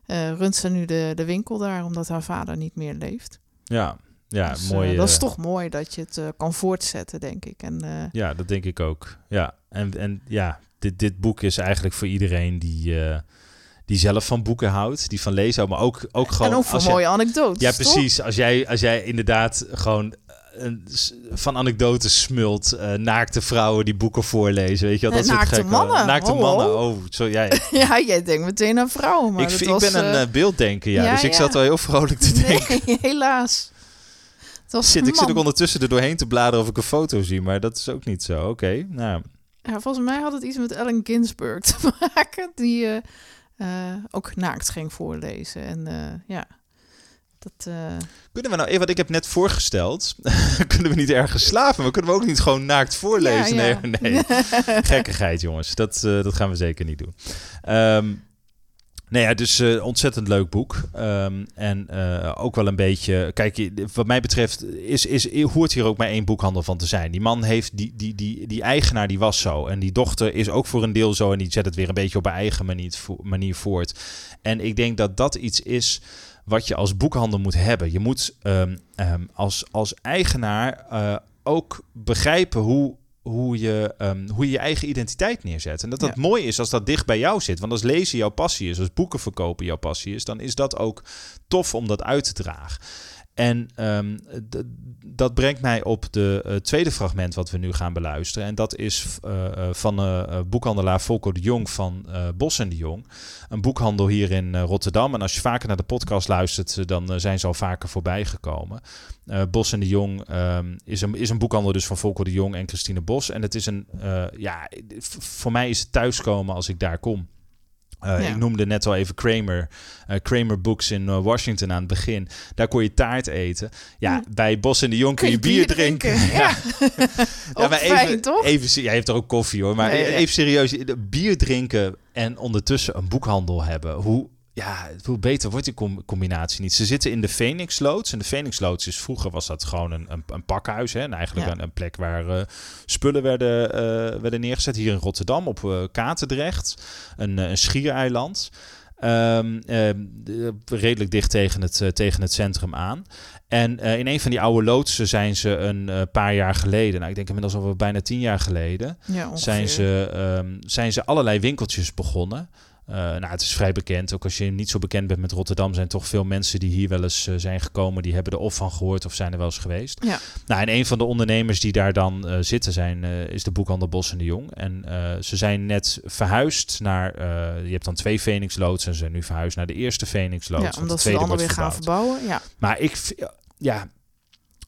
eh, runt ze nu de, de winkel daar, omdat haar vader niet meer leeft. Ja, ja Dus, mooi. dat is toch mooi dat je het kan voortzetten, denk ik. En Ja, dat denk ik ook. Ja, en, en ja, dit, dit boek is eigenlijk voor iedereen die, die zelf van boeken houdt, die van lezen houdt, maar ook, ook gewoon... en ook voor mooie anekdotes. Ja, toch? precies. Als jij, als jij inderdaad gewoon van anekdotes smult, eh, naakte vrouwen die boeken voorlezen, weet je wel? Nee, Dat soort naakte gekke- mannen. Naakte mannen. Oh, zo, jij. (laughs) Ja, jij denkt meteen aan vrouwen. Maar ik, was, ik ben een eh, eh, beelddenker, ja. ja, dus ik zat wel heel vrolijk te (laughs) denken. Nee, helaas. Zit, ik zit ook ondertussen er doorheen te bladeren of ik een foto zie, maar dat is ook niet zo. Oké, nou... Ja, volgens mij had het iets met Allen Ginsberg te (laughs) maken. Die eh, ook naakt ging voorlezen. En ja, dat... eh, Kunnen we nou even, wat ik heb net voorgesteld, (laughs) kunnen we niet ergens slaven, maar kunnen we ook niet gewoon naakt voorlezen? Ja, ja. Nee, nee. (laughs) Gekkigheid, jongens. Dat, eh, dat gaan we zeker niet doen. Ehm nee, ja, dus eh, ontzettend leuk boek. Ehm, en ook wel een beetje, kijk, wat mij betreft is, is, hoort hier ook maar één boekhandel van te zijn. Die man heeft, die, die, die, die eigenaar die was zo. En die dochter is ook voor een deel zo. En die zet het weer een beetje op haar eigen manier voort. En ik denk dat dat iets is wat je als boekhandel moet hebben. Je moet ehm, ehm, als, als eigenaar eh, ook begrijpen hoe, hoe, je, ehm, hoe je je eigen identiteit neerzet. En dat dat Ja. mooi is als dat dicht bij jou zit. Want als lezen jouw passie is, als boeken verkopen jouw passie is, dan is dat ook tof om dat uit te dragen. En ehm, dat brengt mij op de eh, tweede fragment wat we nu gaan beluisteren. En dat is eh, eh, van boekhandelaar Volker de Jong van Bos en de Jong. Een boekhandel hier in Rotterdam. En als je vaker naar de podcast luistert, dan zijn ze al vaker voorbij gekomen. Bos en de Jong ehm, is, een, is een boekhandel dus van Volker de Jong en Christine Bos. En het is een, ja, voor mij is het thuiskomen als ik daar kom. Eh, Ja. Ik noemde net al even Kramer, eh, Kramer Books in eh, Washington aan het begin. Daar kon je taart eten. Ja, bij Bos en de Jong kun je bier, drinken. (laughs) Ja, Ja, (laughs) maar fijn, even, toch? even, jij heeft er ook koffie hoor, maar Nee, even serieus, bier drinken en ondertussen een boekhandel hebben. Hoe, ja, hoe beter wordt die com- combinatie niet? Ze zitten in de Phoenix Loods en de Phoenix Loods is vroeger was dat gewoon een, een, een pakhuis, hè, en eigenlijk Ja. een, een plek waar eh, spullen werden, eh, werden neergezet. Hier in Rotterdam op eh Katendrecht, een, een schiereiland. Ehm, ehm, de- redelijk dicht tegen het, tegen het centrum aan. En in een van die oude loodsen zijn ze een paar jaar geleden, nou ik denk inmiddels al bijna tien jaar geleden, ja zijn ze, ehm, zijn ze allerlei winkeltjes begonnen. Eh, nou, het is vrij bekend. Ook als je niet zo bekend bent met Rotterdam, zijn toch veel mensen die hier wel eens eh, zijn gekomen. Die hebben er of van gehoord of zijn er wel eens geweest. Ja. Nou, en een van de ondernemers die daar dan eh, zitten zijn, is de boekhandel Bos en de Jong. En ze zijn net verhuisd naar, je hebt dan twee Phoenix Loods en ze zijn nu verhuisd naar de eerste Phoenix Loods. Ja, omdat de ze de andere weer gaan verbouwen. Ja, Maar ik, ja,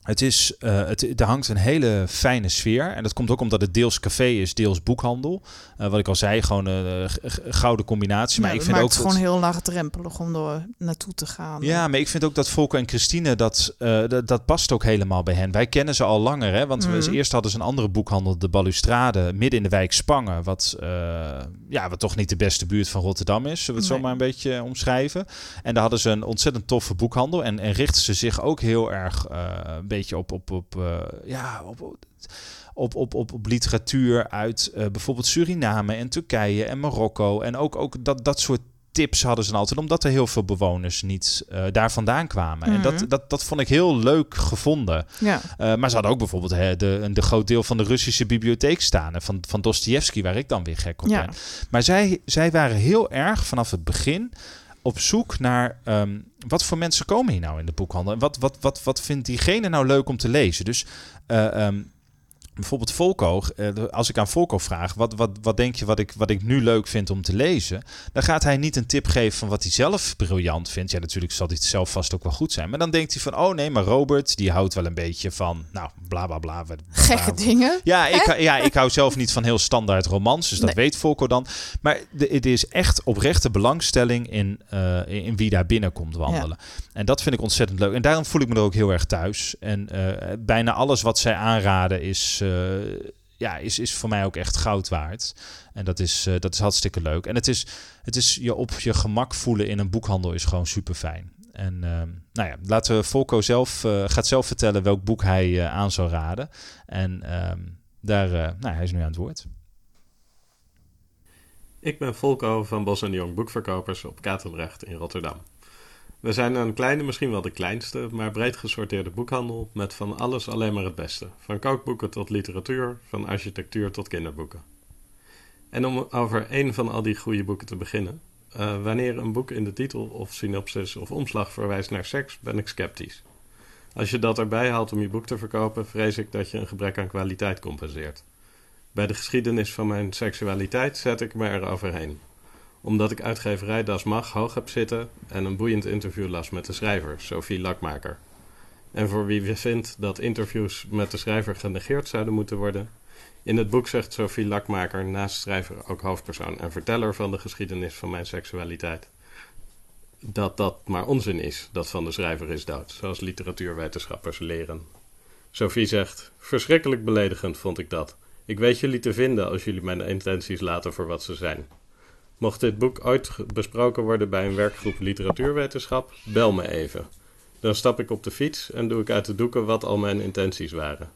het is, eh, het, er hangt een hele fijne sfeer. En dat komt ook omdat het deels café is, deels boekhandel. Eh, wat ik al zei, gewoon een g- gouden combinatie. Maar Ja, ik dat vind maakt ook het dat- gewoon heel laagdrempelig om er naartoe te gaan. ja, maar ik vind ook dat Volker en Christine, dat, eh, dat, dat past ook helemaal bij hen. Wij kennen ze al langer, hè? want we, Mhm. eerst hadden ze een andere boekhandel, de Balustrade, midden in de wijk Spangen. Wat, eh, ja, wat toch niet de beste buurt van Rotterdam is, zullen we het Nee. zo maar een beetje omschrijven. En daar hadden ze een ontzettend toffe boekhandel en, en richtten ze zich ook heel erg eh, een beetje op, op, op, eh, ja, op, op, op, op, literatuur uit eh, bijvoorbeeld Suriname en Turkije en Marokko. En ook, ook dat, dat soort tips hadden ze altijd, omdat er heel veel bewoners niet eh, daar vandaan kwamen. En Mhm. dat, dat, dat vond ik heel leuk gevonden. ja. Maar ze hadden ook bijvoorbeeld hè, de, een de groot deel van de Russische bibliotheek staan. En van, van Dostoevsky, waar ik dan weer gek op Ja. ben. Maar zij, zij waren heel erg vanaf het begin op zoek naar ehm, wat voor mensen komen hier nou in de boekhandel. En wat, wat, wat, wat vindt diegene nou leuk om te lezen? Dus eh, ehm, bijvoorbeeld Volko, eh, als ik aan Volko vraag, wat, wat, wat denk je wat ik, wat ik nu leuk vind om te lezen? Dan gaat hij niet een tip geven van wat hij zelf briljant vindt. Ja, natuurlijk zal het zelf vast ook wel goed zijn. Maar dan denkt hij van, oh nee, maar Robert, die houdt wel een beetje van, nou, bla bla bla. bla, Gekke dingen. Ja ik, ja, ik hou zelf niet van heel standaard romans, dus dat Nee. weet Volko dan. Maar het is echt oprechte belangstelling in, eh, in, wie daar binnenkomt wandelen. En dat vind ik ontzettend leuk. En daarom voel ik me er ook heel erg thuis. En eh, bijna alles wat zij aanraden is, ja, is, is voor mij ook echt goud waard. En dat is, eh, dat is hartstikke leuk. En het is, het is je op je gemak voelen in een boekhandel is gewoon super fijn. En ehm, nou ja, laten we Volko zelf, eh, gaat zelf vertellen welk boek hij eh, aan zou raden. En ehm, daar, eh, nou, hij is nu aan het woord. Ik ben Volko van Bos en Jong Boekverkopers op Katendrecht in Rotterdam. We zijn een kleine, misschien wel de kleinste, maar breed gesorteerde boekhandel met van alles alleen maar het beste. Van kookboeken tot literatuur, van architectuur tot kinderboeken. En om over één van al die goede boeken te beginnen. eh, wanneer een boek in de titel of synopsis of omslag verwijst naar seks, ben ik sceptisch. Als je dat erbij haalt om je boek te verkopen, vrees ik dat je een gebrek aan kwaliteit compenseert. Bij de geschiedenis van mijn seksualiteit zet ik me er overheen. Omdat ik uitgeverij Das Mag hoog heb zitten en een boeiend interview las met de schrijver, Sophie Lakmaker. En voor wie vindt dat interviews met de schrijver genegeerd zouden moeten worden. In het boek zegt Sophie Lakmaker naast schrijver ook hoofdpersoon en verteller van de geschiedenis van mijn seksualiteit. Dat dat maar onzin is, dat van de schrijver is dood, zoals literatuurwetenschappers leren. Sophie zegt: Verschrikkelijk beledigend vond ik dat. Ik weet jullie te vinden als jullie mijn intenties laten voor wat ze zijn. Mocht dit boek ooit besproken worden bij een werkgroep literatuurwetenschap, bel me even. Dan stap ik op de fiets en doe ik uit de doeken wat al mijn intenties waren.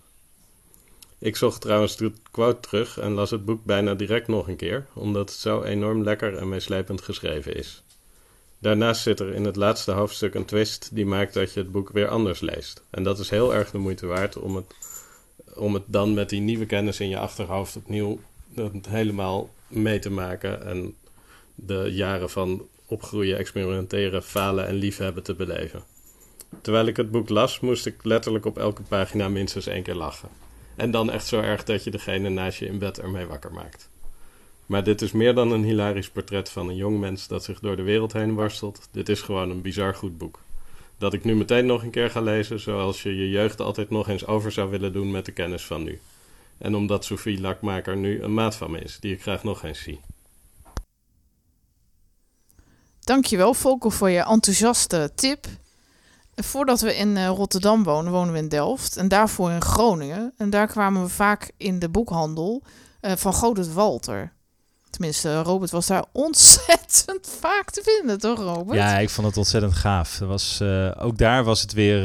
Ik zocht trouwens de quote terug en las het boek bijna direct nog een keer, omdat het zo enorm lekker en meeslepend geschreven is. Daarnaast zit er in het laatste hoofdstuk een twist die maakt dat je het boek weer anders leest. En dat is heel erg de moeite waard om het om het dan met die nieuwe kennis in je achterhoofd opnieuw helemaal mee te maken en de jaren van opgroeien, experimenteren, falen en liefhebben te beleven. Terwijl ik het boek las, moest ik letterlijk op elke pagina minstens één keer lachen. En dan echt zo erg dat je degene naast je in bed ermee wakker maakt. Maar dit is meer dan een hilarisch portret van een jong mens dat zich door de wereld heen worstelt. Dit is gewoon een bizar goed boek dat ik nu meteen nog een keer ga lezen, zoals je je jeugd altijd nog eens over zou willen doen met de kennis van nu. En omdat Sophie Lakmaker nu een maat van me is, die ik graag nog eens zie. Dankjewel Volker voor je enthousiaste tip. Voordat we in eh, Rotterdam wonen, wonen we in Delft. En daarvoor in Groningen. En daar kwamen we vaak in de boekhandel eh, van Godert Walter. Tenminste, Robert was daar (laughs) ontzettend vaak te vinden, toch Robert? Ja, ik vond het ontzettend gaaf. Was, eh, ook daar was het weer.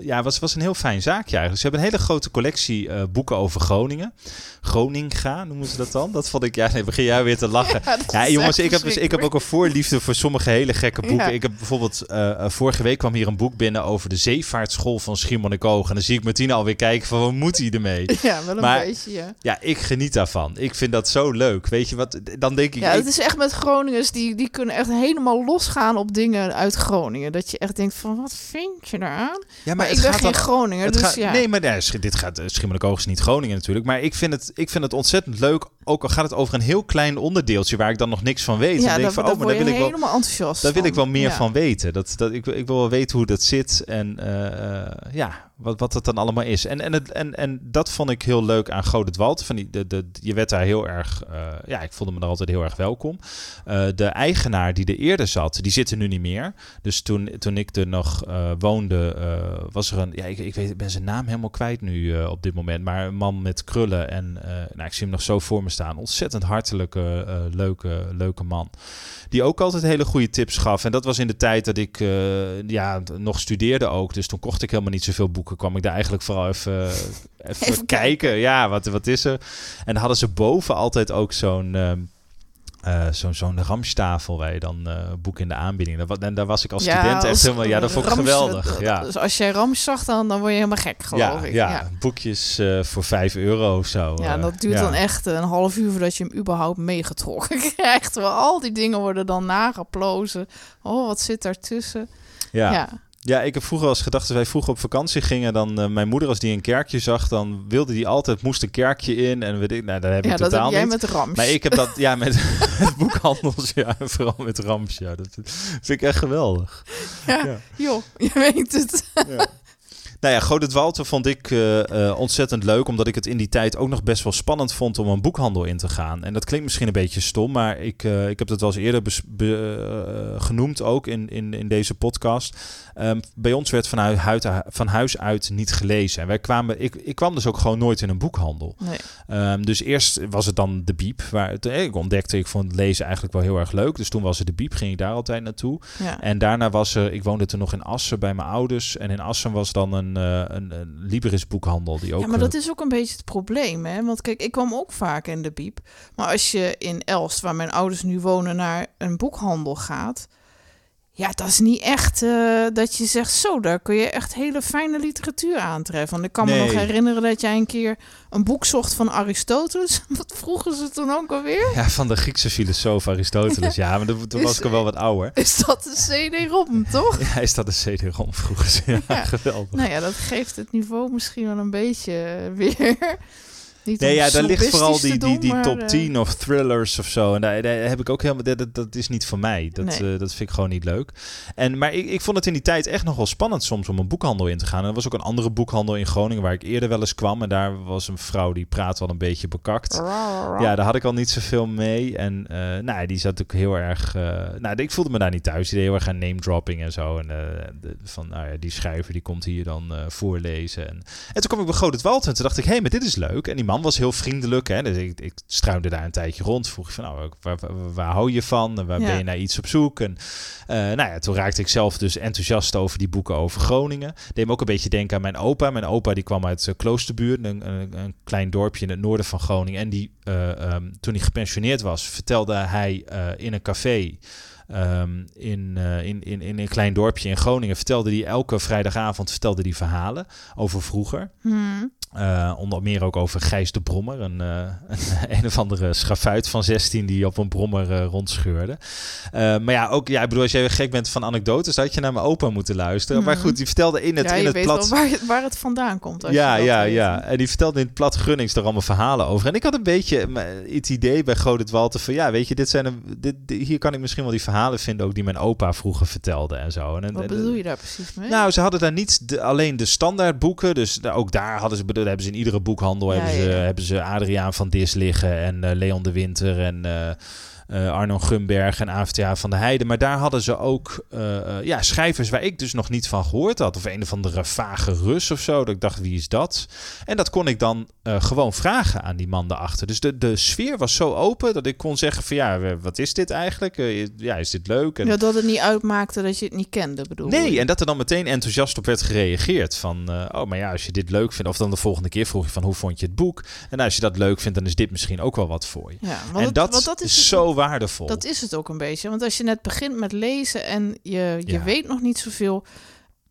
Ja, was, was een heel fijn zaakje eigenlijk. Ze hebben een hele grote collectie eh, boeken over Groningen. Groninga noemen ze dat dan. Dat vond ik, ja, nee, begin jij weer te lachen. (laughs) Ja, jongens, ik heb, dus, ik heb ook een voorliefde voor sommige hele gekke boeken. Ja. Ik heb bijvoorbeeld, eh, eh, vorige week kwam hier een boek binnen over de zeevaartschool van Schiermonnikoog. En dan zie ik Martina alweer kijken van, wat moet hij ermee? (laughs) Ja, wel een Maar- beetje, ja. Ja, ik geniet daarvan. Ik vind dat zo leuk. Weet je wat, dan denk ik... Ja, het is echt met Groningers, die, die kunnen echt helemaal losgaan op dingen uit Groningen. Dat je echt denkt van, wat vind je eraan? ja, Maar, het ik ben gaat geen dan- Groninger, Het dus gaat- ja. Nee, maar nee, dit gaat Schiermonnikoog is niet Groningen natuurlijk. Maar ik vind, het, ik vind het ontzettend leuk. Ook al gaat het over een heel klein onderdeeltje waar ik dan nog niks van weet. dan ja, denk daar, ik van, oh, maar daar wil ik wel, helemaal enthousiast daar wil ik wel meer Ja. van weten. Dat, dat, ik, ik wil wel weten hoe dat zit en eh, eh, ja, wat, wat het dan allemaal is. En, en, het, en, en dat vond ik heel leuk aan Godert Wald. Van die, de, de, je werd daar heel erg, eh, ja, ik voelde me daar altijd heel erg welkom. Eh, de eigenaar die er eerder zat, die zit er nu niet meer. Dus toen, toen ik er nog eh, woonde, was er een, ja, ik, ik weet, ik ben zijn naam helemaal kwijt nu op dit moment. Maar een man met krullen en, nou, ik zie hem nog zo voor me staan. Ontzettend hartelijke, leuke, leuke man. Die ook altijd hele goede tips gaf. En dat was in de tijd dat ik ja, nog studeerde ook. Dus toen kocht ik helemaal niet zoveel boeken. Kwam ik daar eigenlijk vooral even, (laughs) even, Even kijken. Ja, wat, wat is er? En hadden ze boven altijd ook zo'n... eh, zo'n zo'n ramstafel waar je dan eh boeken in de aanbieding. En daar was ik als student echt als helemaal... Ja, dat vond ik Rams- geweldig. Ja. Dus als jij Rams zag, dan, dan word je helemaal gek, geloof Ja, ik. ja, ja. boekjes eh, voor 5 euro of zo. Ja, eh, dat duurt dan echt een half uur voordat je hem überhaupt meegetrokken (laughs) krijgt. Terwijl al die dingen worden dan nageplozen. Oh, wat zit daartussen? Ja. Ja. Ja, ik heb vroeger als gedacht, als wij vroeger op vakantie gingen, dan uh, mijn moeder, als die een kerkje zag, dan wilde die altijd, moest een kerkje in. En weet ik, nou, dat heb ja, ik totaal dat heb jij niet. met Rams. Maar ik heb dat, ja, met, (laughs) (laughs) met boekhandels, ja, en (laughs) vooral met Rams, ja. Dat vind ik echt geweldig. ja, ja. joh, je weet het. Ja. Nou ja, Godhet Walter vond ik uh, uh, ontzettend leuk, omdat ik het in die tijd ook nog best wel spannend vond om een boekhandel in te gaan. En dat klinkt misschien een beetje stom, maar ik, uh, ik heb het wel eens eerder be, genoemd ook in, in, in deze podcast. Um, bij ons werd van, huid, van huis uit niet gelezen. En wij kwamen, ik, ik kwam dus ook gewoon nooit in een boekhandel. Nee. Um, dus eerst was het dan de Biep, waar het, ik ontdekte, ik vond lezen eigenlijk wel heel erg leuk. Dus toen was het de Biep, ging ik daar altijd naartoe. Ja. En daarna was er, ik woonde toen nog in Assen bij mijn ouders. En in Assen was dan een, uh, een, een Libris boekhandel. Die ook, ja, maar dat is ook een beetje het probleem, hè? Want kijk, ik kwam ook vaak in de Biep. Maar als je in Elst, waar mijn ouders nu wonen, naar een boekhandel gaat... Ja, dat is niet echt uh, dat je zegt, zo, daar kun je echt hele fijne literatuur aantreffen. Want ik kan Nee. me nog herinneren dat jij een keer een boek zocht van Aristoteles. (laughs) Wat vroegen ze toen ook alweer? Ja, van de Griekse filosoof Aristoteles. (laughs) Ja, maar toen, was ik al wel wat ouder. Is dat een CD-ROM, toch? Ja, is dat een CD-ROM vroeger? Ja, Ja. geweldig. Nou ja, dat geeft het niveau misschien wel een beetje weer. Niet Nee, ja, daar ligt vooral die, die, die top eh, 10 of thrillers of zo. En daar, daar heb ik ook helemaal... Dat, dat, is niet voor mij. Dat, Nee. eh, dat vind ik gewoon niet leuk. En, maar ik, ik vond het in die tijd echt nog wel spannend soms om een boekhandel in te gaan. En er was ook een andere boekhandel in Groningen waar ik eerder wel eens kwam. En daar was een vrouw die praat wel een beetje bekakt. Ja, daar had ik al niet zoveel mee. En eh nou, die zat ook heel erg... eh, nou, ik voelde me daar niet thuis. Die deed heel erg aan name dropping en zo. En eh, de- van, nou ja, die schrijver die komt hier dan eh, voorlezen. En, en toen kwam ik bij Groot het Wald en toen dacht ik, hé, hey, maar dit is leuk. En die man was heel vriendelijk. Hè? Dus ik, ik struinde daar een tijdje rond. Vroeg ik van, nou, waar, waar, waar hou je van? En waar Ja. ben je naar iets op zoek? En eh, nou ja, toen raakte ik zelf dus enthousiast over die boeken over Groningen. Deed me ook een beetje denken aan mijn opa. Mijn opa die kwam uit uh, Kloosterbuurt, een, een, een klein dorpje in het noorden van Groningen. En die, eh, ehm, toen hij gepensioneerd was, vertelde hij eh, in een café... ehm, in, eh, in, in, in een klein dorpje in Groningen vertelde hij elke vrijdagavond vertelde die verhalen over vroeger. hmm. Eh, onder meer ook over Gijs de Brommer, een, eh, een, (laughs) een of andere schafuit van 16 die op een brommer eh, rondscheurde. Maar ja, ook, ja, ik bedoel, als jij gek bent van anekdotes, had je naar mijn opa moeten luisteren. Maar Mhm. goed, die vertelde in het, ja, in het weet plat... waar, het- waar het vandaan komt. Als Ja, je ja, weet. ja. En die vertelde in het plat Grunnings er allemaal verhalen over. En ik had een beetje het idee bij Godit Walter van... ja, weet je, dit zijn een, dit, dit- hier kan ik misschien wel die verhalen vinden... ook die mijn opa vroeger vertelde en zo. En, Wat en- bedoel je daar precies mee? nou, ze hadden daar niet de, alleen de standaardboeken. Dus daar- ook daar hadden ze, hebben ze in iedere boekhandel Ja, hebben, ze, ja, hebben ze Adriaan van Dis liggen en eh, Leon de Winter en eh, eh, Arno Gumberg en AFTA van de Heide. Maar daar hadden ze ook ja, schrijvers waar ik dus nog niet van gehoord had. Of een of andere vage Rus of zo. Dat ik dacht, wie is dat? En dat kon ik dan eh, gewoon vragen aan die man daarachter. Dus de, de sfeer was zo open dat ik kon zeggen van ja, wat is dit eigenlijk? Eh, ja, is dit leuk? En, ja, dat het niet uitmaakte dat je het niet kende, bedoel Nee, je? en dat er dan meteen enthousiast op werd gereageerd. Van, eh, oh, maar ja, als je dit leuk vindt... Of dan de volgende keer vroeg je van, hoe vond je het boek? En als je dat leuk vindt, dan is dit misschien ook wel wat voor je. Ja, want en dat, want dat is, het- zo waardevol. Dat is het ook een beetje. Want als je net begint met lezen en je, je Ja. weet nog niet zoveel...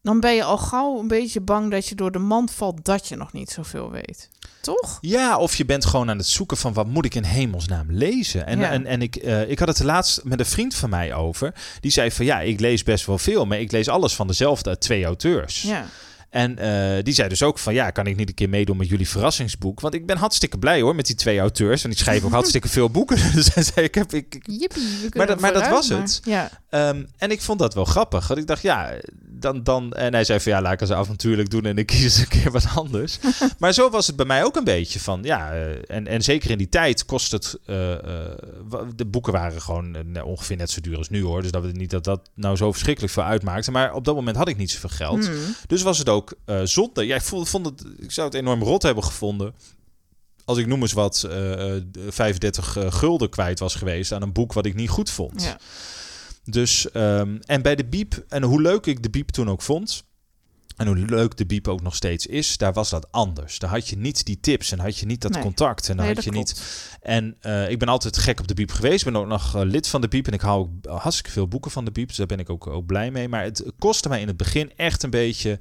dan ben je al gauw een beetje bang dat je door de mand valt... dat je nog niet zoveel weet. Toch? Ja, of je bent gewoon aan het zoeken van wat moet ik in hemelsnaam lezen? En, Ja. en, en ik, eh, ik had het laatst met een vriend van mij over. Die zei van ja, ik lees best wel veel, maar ik lees alles van dezelfde twee auteurs. Ja. En eh, die zei dus ook van ja, kan ik niet een keer meedoen met jullie verrassingsboek? Want ik ben hartstikke blij hoor met die twee auteurs. En die schrijven ook (laughs) hartstikke veel boeken. (laughs) Dus hij zei, ik heb, ik, Jippie, Maar dat- maar dat was het. Ja, Ehm, en ik vond dat wel grappig. Want ik dacht, ja, dan, dan... En hij zei van, ja, laat ik eens avontuurlijk doen en ik kies eens een keer wat anders. (laughs) maar zo was het bij mij ook een beetje van, ja... eh, en, en zeker in die tijd kost het... eh, de boeken waren gewoon ongeveer net zo duur als nu, hoor. Dus dat we niet dat dat nou zo verschrikkelijk veel uitmaakte. Maar op dat moment had ik niet zoveel geld. Hmm. Dus was het ook eh zonde. Jij vond, vond het... Ik zou het enorm rot hebben gevonden... Als ik noem eens wat, eh, eh, 35 eh, gulden kwijt was geweest aan een boek wat ik niet goed vond. ja. Dus, ehm, en bij de Biep, en hoe leuk ik de Biep toen ook vond, en hoe leuk de Biep ook nog steeds is, daar was dat anders. Daar had je niet die tips en had je niet dat Nee. contact. En dan Nee, had je niet. En eh, ik ben altijd gek op de Biep geweest. Ik ben ook nog eh, lid van de Biep en ik hou ook hartstikke veel boeken van de Biep. Dus daar ben ik ook, ook blij mee. Maar het kostte mij in het begin echt een beetje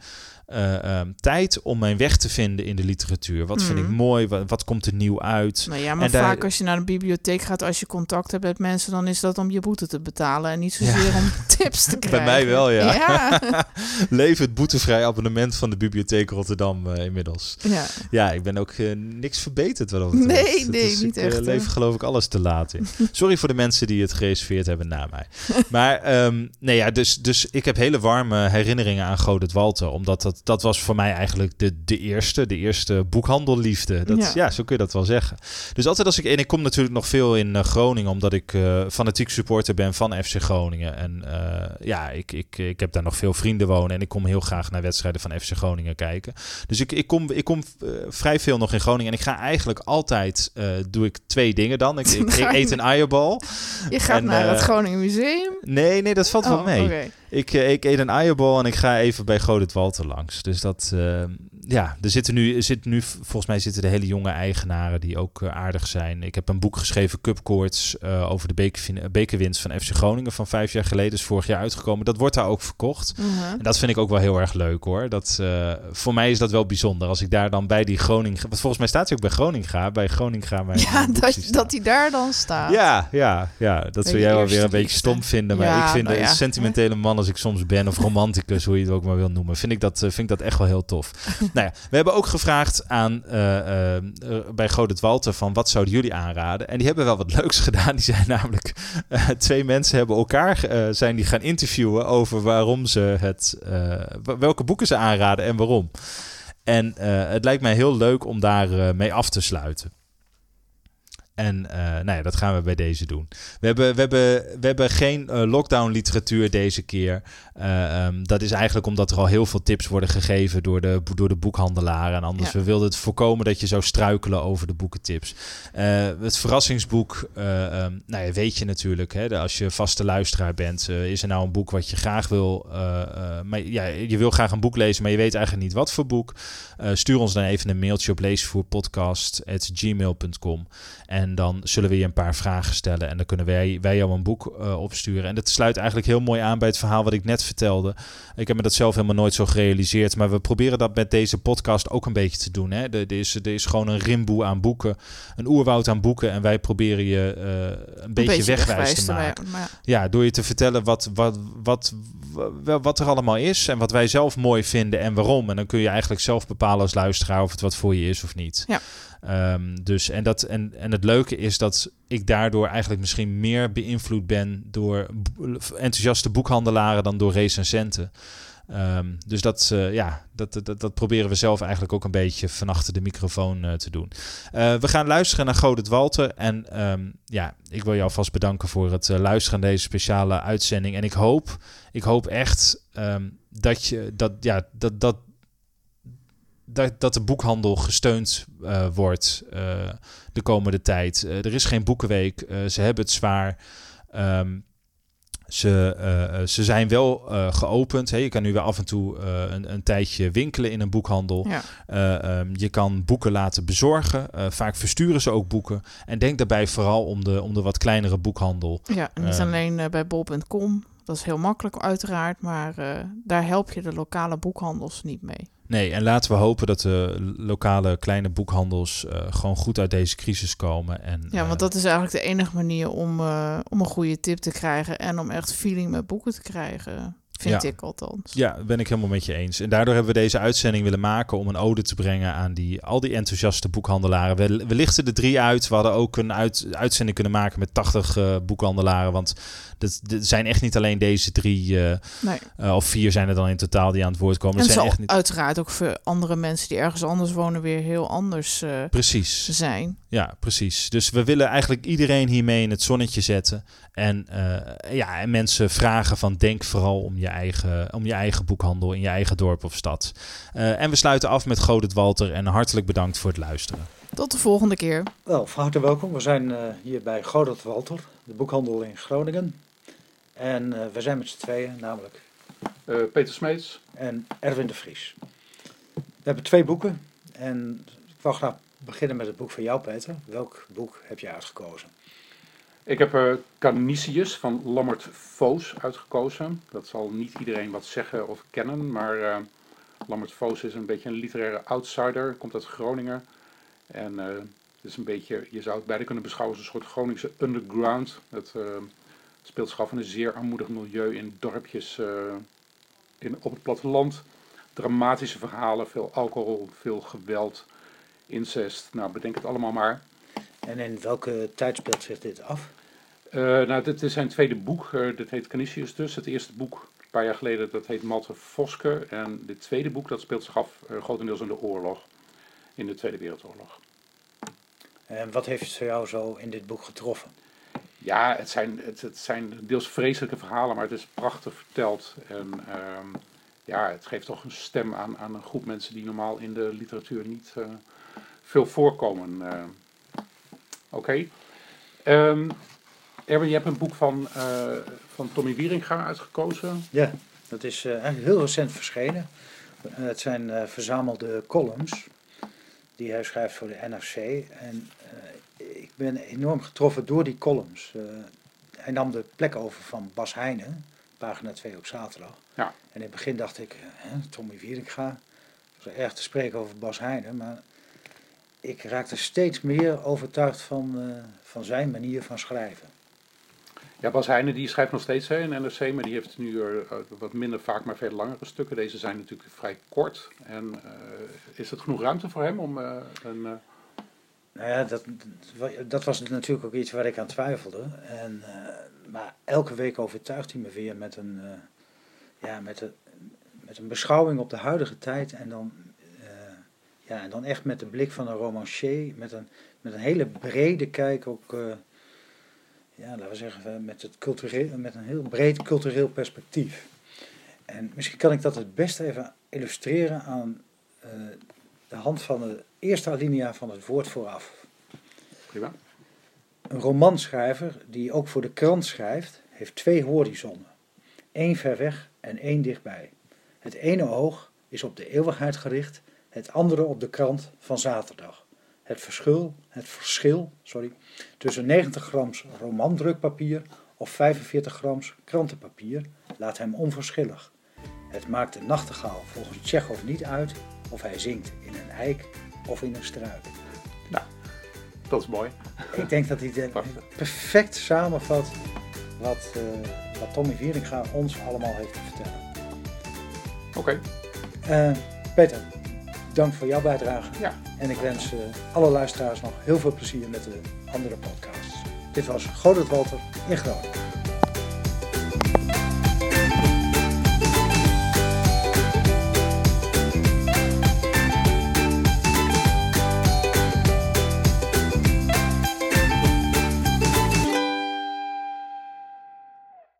eh, ehm, tijd om mijn weg te vinden in de literatuur. Wat vind ik Mhm. mooi? Wat, wat komt er nieuw uit? Nou ja, maar En daar- vaak als je naar de bibliotheek gaat, als je contact hebt met mensen, dan is dat om je boete te betalen en niet zozeer om (laughs) tips te (laughs) krijgen. mij wel, ja. Ja, (laughs) Leef het boetevrij abonnement van de Bibliotheek Rotterdam eh, inmiddels. ja. Ja, ik ben ook eh, niks verbeterd wat dat. Nee, nee, is- niet ik, echt, hè? leef geloof ik alles te laat in. Sorry voor de mensen die het gereserveerd hebben na mij. Maar ehm, nee, ja, dus, dus ik heb hele warme herinneringen aan Godert Walter. Omdat dat, dat was voor mij eigenlijk de, de eerste, de eerste boekhandelliefde. Dat, ja. Ja. zo kun je dat wel zeggen. Dus altijd als ik, en ik kom natuurlijk nog veel in eh, Groningen, omdat ik eh, fanatiek supporter ben van FC Groningen. En eh, ja, ik, ik, ik heb daar nog veel vrienden wonen en ik kom heel graag naar wedstrijden van FC Groningen kijken. Dus ik, ik kom, ik kom vrij veel nog in Groningen. En ik ga eigenlijk altijd, doe ik twee dingen dan. Ik, ik, ik (laughs) eet een eierbal. Je gaat En, naar het Groningen Museum. Nee, nee, dat valt wel Oh, mee. Ik, eh, ik eet een eierbal en ik ga even bij Godert Walter langs. Dus dat, eh, ja, er zitten nu, zit nu, volgens mij zitten de hele jonge eigenaren die ook eh, aardig zijn. Ik heb een boek geschreven, Cupcourts, eh over de bekervin- bekerwinst van FC Groningen van vijf jaar geleden. is vorig jaar uitgekomen. Dat wordt daar ook verkocht. Mhm. En dat vind ik ook wel heel erg leuk hoor. Dat, eh, voor mij is dat wel bijzonder. Als ik daar dan bij die Groningen... Want volgens mij staat hij ook bij Groninga. Bij Groninga. Mijn, Ja, dat, dat die daar dan staat. Ja, ja, ja. Dat zou jij wel weer een beetje liefde. stom vinden. Maar Ja, ik vind nou een sentimentele man als ik soms ben, of romanticus, hoe je het ook maar wil noemen, vind ik dat, vind ik dat echt wel heel tof. (laughs) (laughs) nou ja, we hebben ook gevraagd aan eh, eh, eh, bij Godert Walter van wat zouden jullie aanraden? En die hebben wel wat leuks (laughs) gedaan. Die zijn namelijk twee mensen hebben elkaar zijn die gaan interviewen over waarom ze het, welke boeken ze aanraden en waarom. En het lijkt mij heel leuk om daar mee af te sluiten. En eh, nou ja, dat gaan we bij deze doen. We hebben, we hebben, we hebben geen eh, lockdown literatuur deze keer. Eh, ehm, dat is eigenlijk omdat er al heel veel tips worden gegeven door de, door de boekhandelaren. En anders, Ja. we wilden het voorkomen dat je zou struikelen over de boekentips. Eh, het verrassingsboek, eh, ehm, nou ja, weet je natuurlijk. Hè, als je vaste luisteraar bent, eh, is er nou een boek wat je graag wil. eh, eh, maar ja, je wil graag een boek lezen, maar je weet eigenlijk niet wat voor boek. Eh, stuur ons dan even een mailtje op leesvoerpodcast.gmail.com. En dan zullen we je een paar vragen stellen. En dan kunnen wij, wij jou een boek eh, opsturen. En dat sluit eigenlijk heel mooi aan bij het verhaal wat ik net vertelde. Ik heb me dat zelf helemaal nooit zo gerealiseerd. Maar we proberen dat met deze podcast ook een beetje te doen. Hè? Er, er is, er is gewoon een rimboe aan boeken. Een oerwoud aan boeken. En wij proberen je eh, een, beetje, wegwijs te maken. Maar Ja, door je te vertellen wat, wat, wat, wa- wat er allemaal is en wat wij zelf mooi vinden en waarom. En dan kun je eigenlijk zelf bepalen als luisteraar of het wat voor je is of niet. Ja. Ehm, dus, en, dat, en, en het leuke is dat ik daardoor eigenlijk misschien meer beïnvloed ben door enthousiaste boekhandelaren dan door recensenten. Ehm, dus dat, eh, ja, dat, dat, dat proberen we zelf eigenlijk ook een beetje van achter de microfoon eh, te doen. Eh, we gaan luisteren naar Godert Walter. En ehm, ja, ik wil jou alvast bedanken voor het luisteren naar deze speciale uitzending. En ik hoop, ik hoop echt dat, je, dat, ja, dat, dat, dat, dat de boekhandel gesteund eh, wordt eh, de komende tijd. Eh, er is geen boekenweek. ze hebben het zwaar. Ehm, ze, ze zijn wel geopend. Hè. Je kan nu weer af en toe een, een tijdje winkelen in een boekhandel. ja. Eh, ehm, je kan boeken laten bezorgen. Vaak versturen ze ook boeken. En denk daarbij vooral om de, om de wat kleinere boekhandel. ja, en niet Ehm. alleen bij bol.com. Dat is heel makkelijk uiteraard, maar eh, daar help je de lokale boekhandels niet mee. Nee, en laten we hopen dat de lokale kleine boekhandels eh, gewoon goed uit deze crisis komen. En, Ja, eh, want dat is eigenlijk de enige manier om, eh, om een goede tip te krijgen en om echt feeling met boeken te krijgen, vind Ja. ik althans. Ja, ben ik helemaal met je eens. En daardoor hebben we deze uitzending willen maken om een ode te brengen aan die, al die enthousiaste boekhandelaren. We, we lichten er drie uit. We hadden ook een uit, uitzending kunnen maken met 80 eh, boekhandelaren. Want dat, dat zijn echt niet alleen deze drie, eh, Nee. eh, of vier zijn er dan in totaal die aan het woord komen. En Dat zijn echt niet... uiteraard ook voor andere mensen die ergens anders wonen weer heel anders eh, Precies. zijn. Ja, precies. Dus we willen eigenlijk iedereen hiermee in het zonnetje zetten. En, eh, ja, en mensen vragen van denk vooral om je eigen, om je eigen boekhandel in je eigen dorp of stad. Eh, en we sluiten af met Godert Walter en hartelijk bedankt voor het luisteren. Tot de volgende keer. Wel, van harte welkom. We zijn eh, hier bij Godert Walter, de boekhandel in Groningen. En eh, we zijn met z'n tweeën, namelijk Eh, Peter Smeets. en Erwin de Vries. We hebben twee boeken en ik wil graag beginnen met het boek van jou, Peter. Welk boek heb je uitgekozen? Ik heb er Canisius van Lammert Voos uitgekozen. Dat zal niet iedereen wat zeggen of kennen, maar eh, Lambert Voos is een beetje een literaire outsider, komt uit Groningen. En eh, het is een beetje, je zou het beide kunnen beschouwen als een soort Groningse underground. Het eh, speelt zich af in een zeer armoedig milieu in dorpjes eh, in, op het platteland. Dramatische verhalen, veel alcohol, veel geweld, incest. Nou, bedenk het allemaal maar. En in welke tijd speelt zich dit af? Uh, nou, dit is zijn tweede boek. Uh, dit heet Canisius dus. Het eerste boek, een paar jaar geleden, dat heet Malte Voske. En dit tweede boek, dat speelt zich af grotendeels in de oorlog. In de Tweede Wereldoorlog. En wat heeft jou zo in dit boek getroffen? Ja, het zijn, het, zijn deels vreselijke verhalen, maar het is prachtig verteld. En ehm, ja, het geeft toch een stem aan, aan een groep mensen die normaal in de literatuur niet veel voorkomen. Oké. Okay. Um, Erwin, je hebt een boek van, uh, van Tommy Wieringa uitgekozen. Ja, dat is eigenlijk heel recent verschenen. Het zijn verzamelde columns die hij schrijft voor de NRC. En ik ben enorm getroffen door die columns. hij nam de plek over van Bas Heijnen, pagina 2 op zaterdag. Ja. En in het begin dacht ik, Tommy Wieringa, het was erg te spreken over Bas Heijnen, maar ik raakte steeds meer overtuigd van, van zijn manier van schrijven. Ja, Bas Heijnen die schrijft nog steeds hè, in NRC, maar die heeft nu uh, wat minder vaak, maar veel langere stukken. Deze zijn natuurlijk vrij kort. En uh, is het genoeg ruimte voor hem om uh, een... Nou ja, dat, dat was natuurlijk ook iets waar ik aan twijfelde. En, maar elke week overtuigt hij me weer met een, ja, met een, met een beschouwing op de huidige tijd. En dan, ja, en dan echt met de blik van een romancier, met een, met een hele brede kijk ook ja, laten we zeggen, met, het cultureel, met een heel breed cultureel perspectief. En misschien kan ik dat het beste even illustreren aan de hand van de eerste alinea van het woord vooraf. Prima. Een romanschrijver die ook voor de krant schrijft, heeft twee horizonnen. Eén ver weg en één dichtbij. Het ene oog is op de eeuwigheid gericht, het andere op de krant van zaterdag. Het verschil, het verschil sorry, tussen 90 grams romandrukpapier of 45 grams krantenpapier laat hem onverschillig. Het maakt de nachtegaal volgens Tsjechov niet uit of hij zingt in een eik of in een struik. Nou, dat is mooi. Ik denk dat hij (laughs) perfect samenvat wat, uh, wat Tommy Wieringa ons allemaal heeft te vertellen. Oké. Okay. Uh, Peter, dank voor jouw bijdrage. Ja. En ik wens uh, alle luisteraars nog heel veel plezier met de andere podcasts. Dit was Godert Walter in Groningen.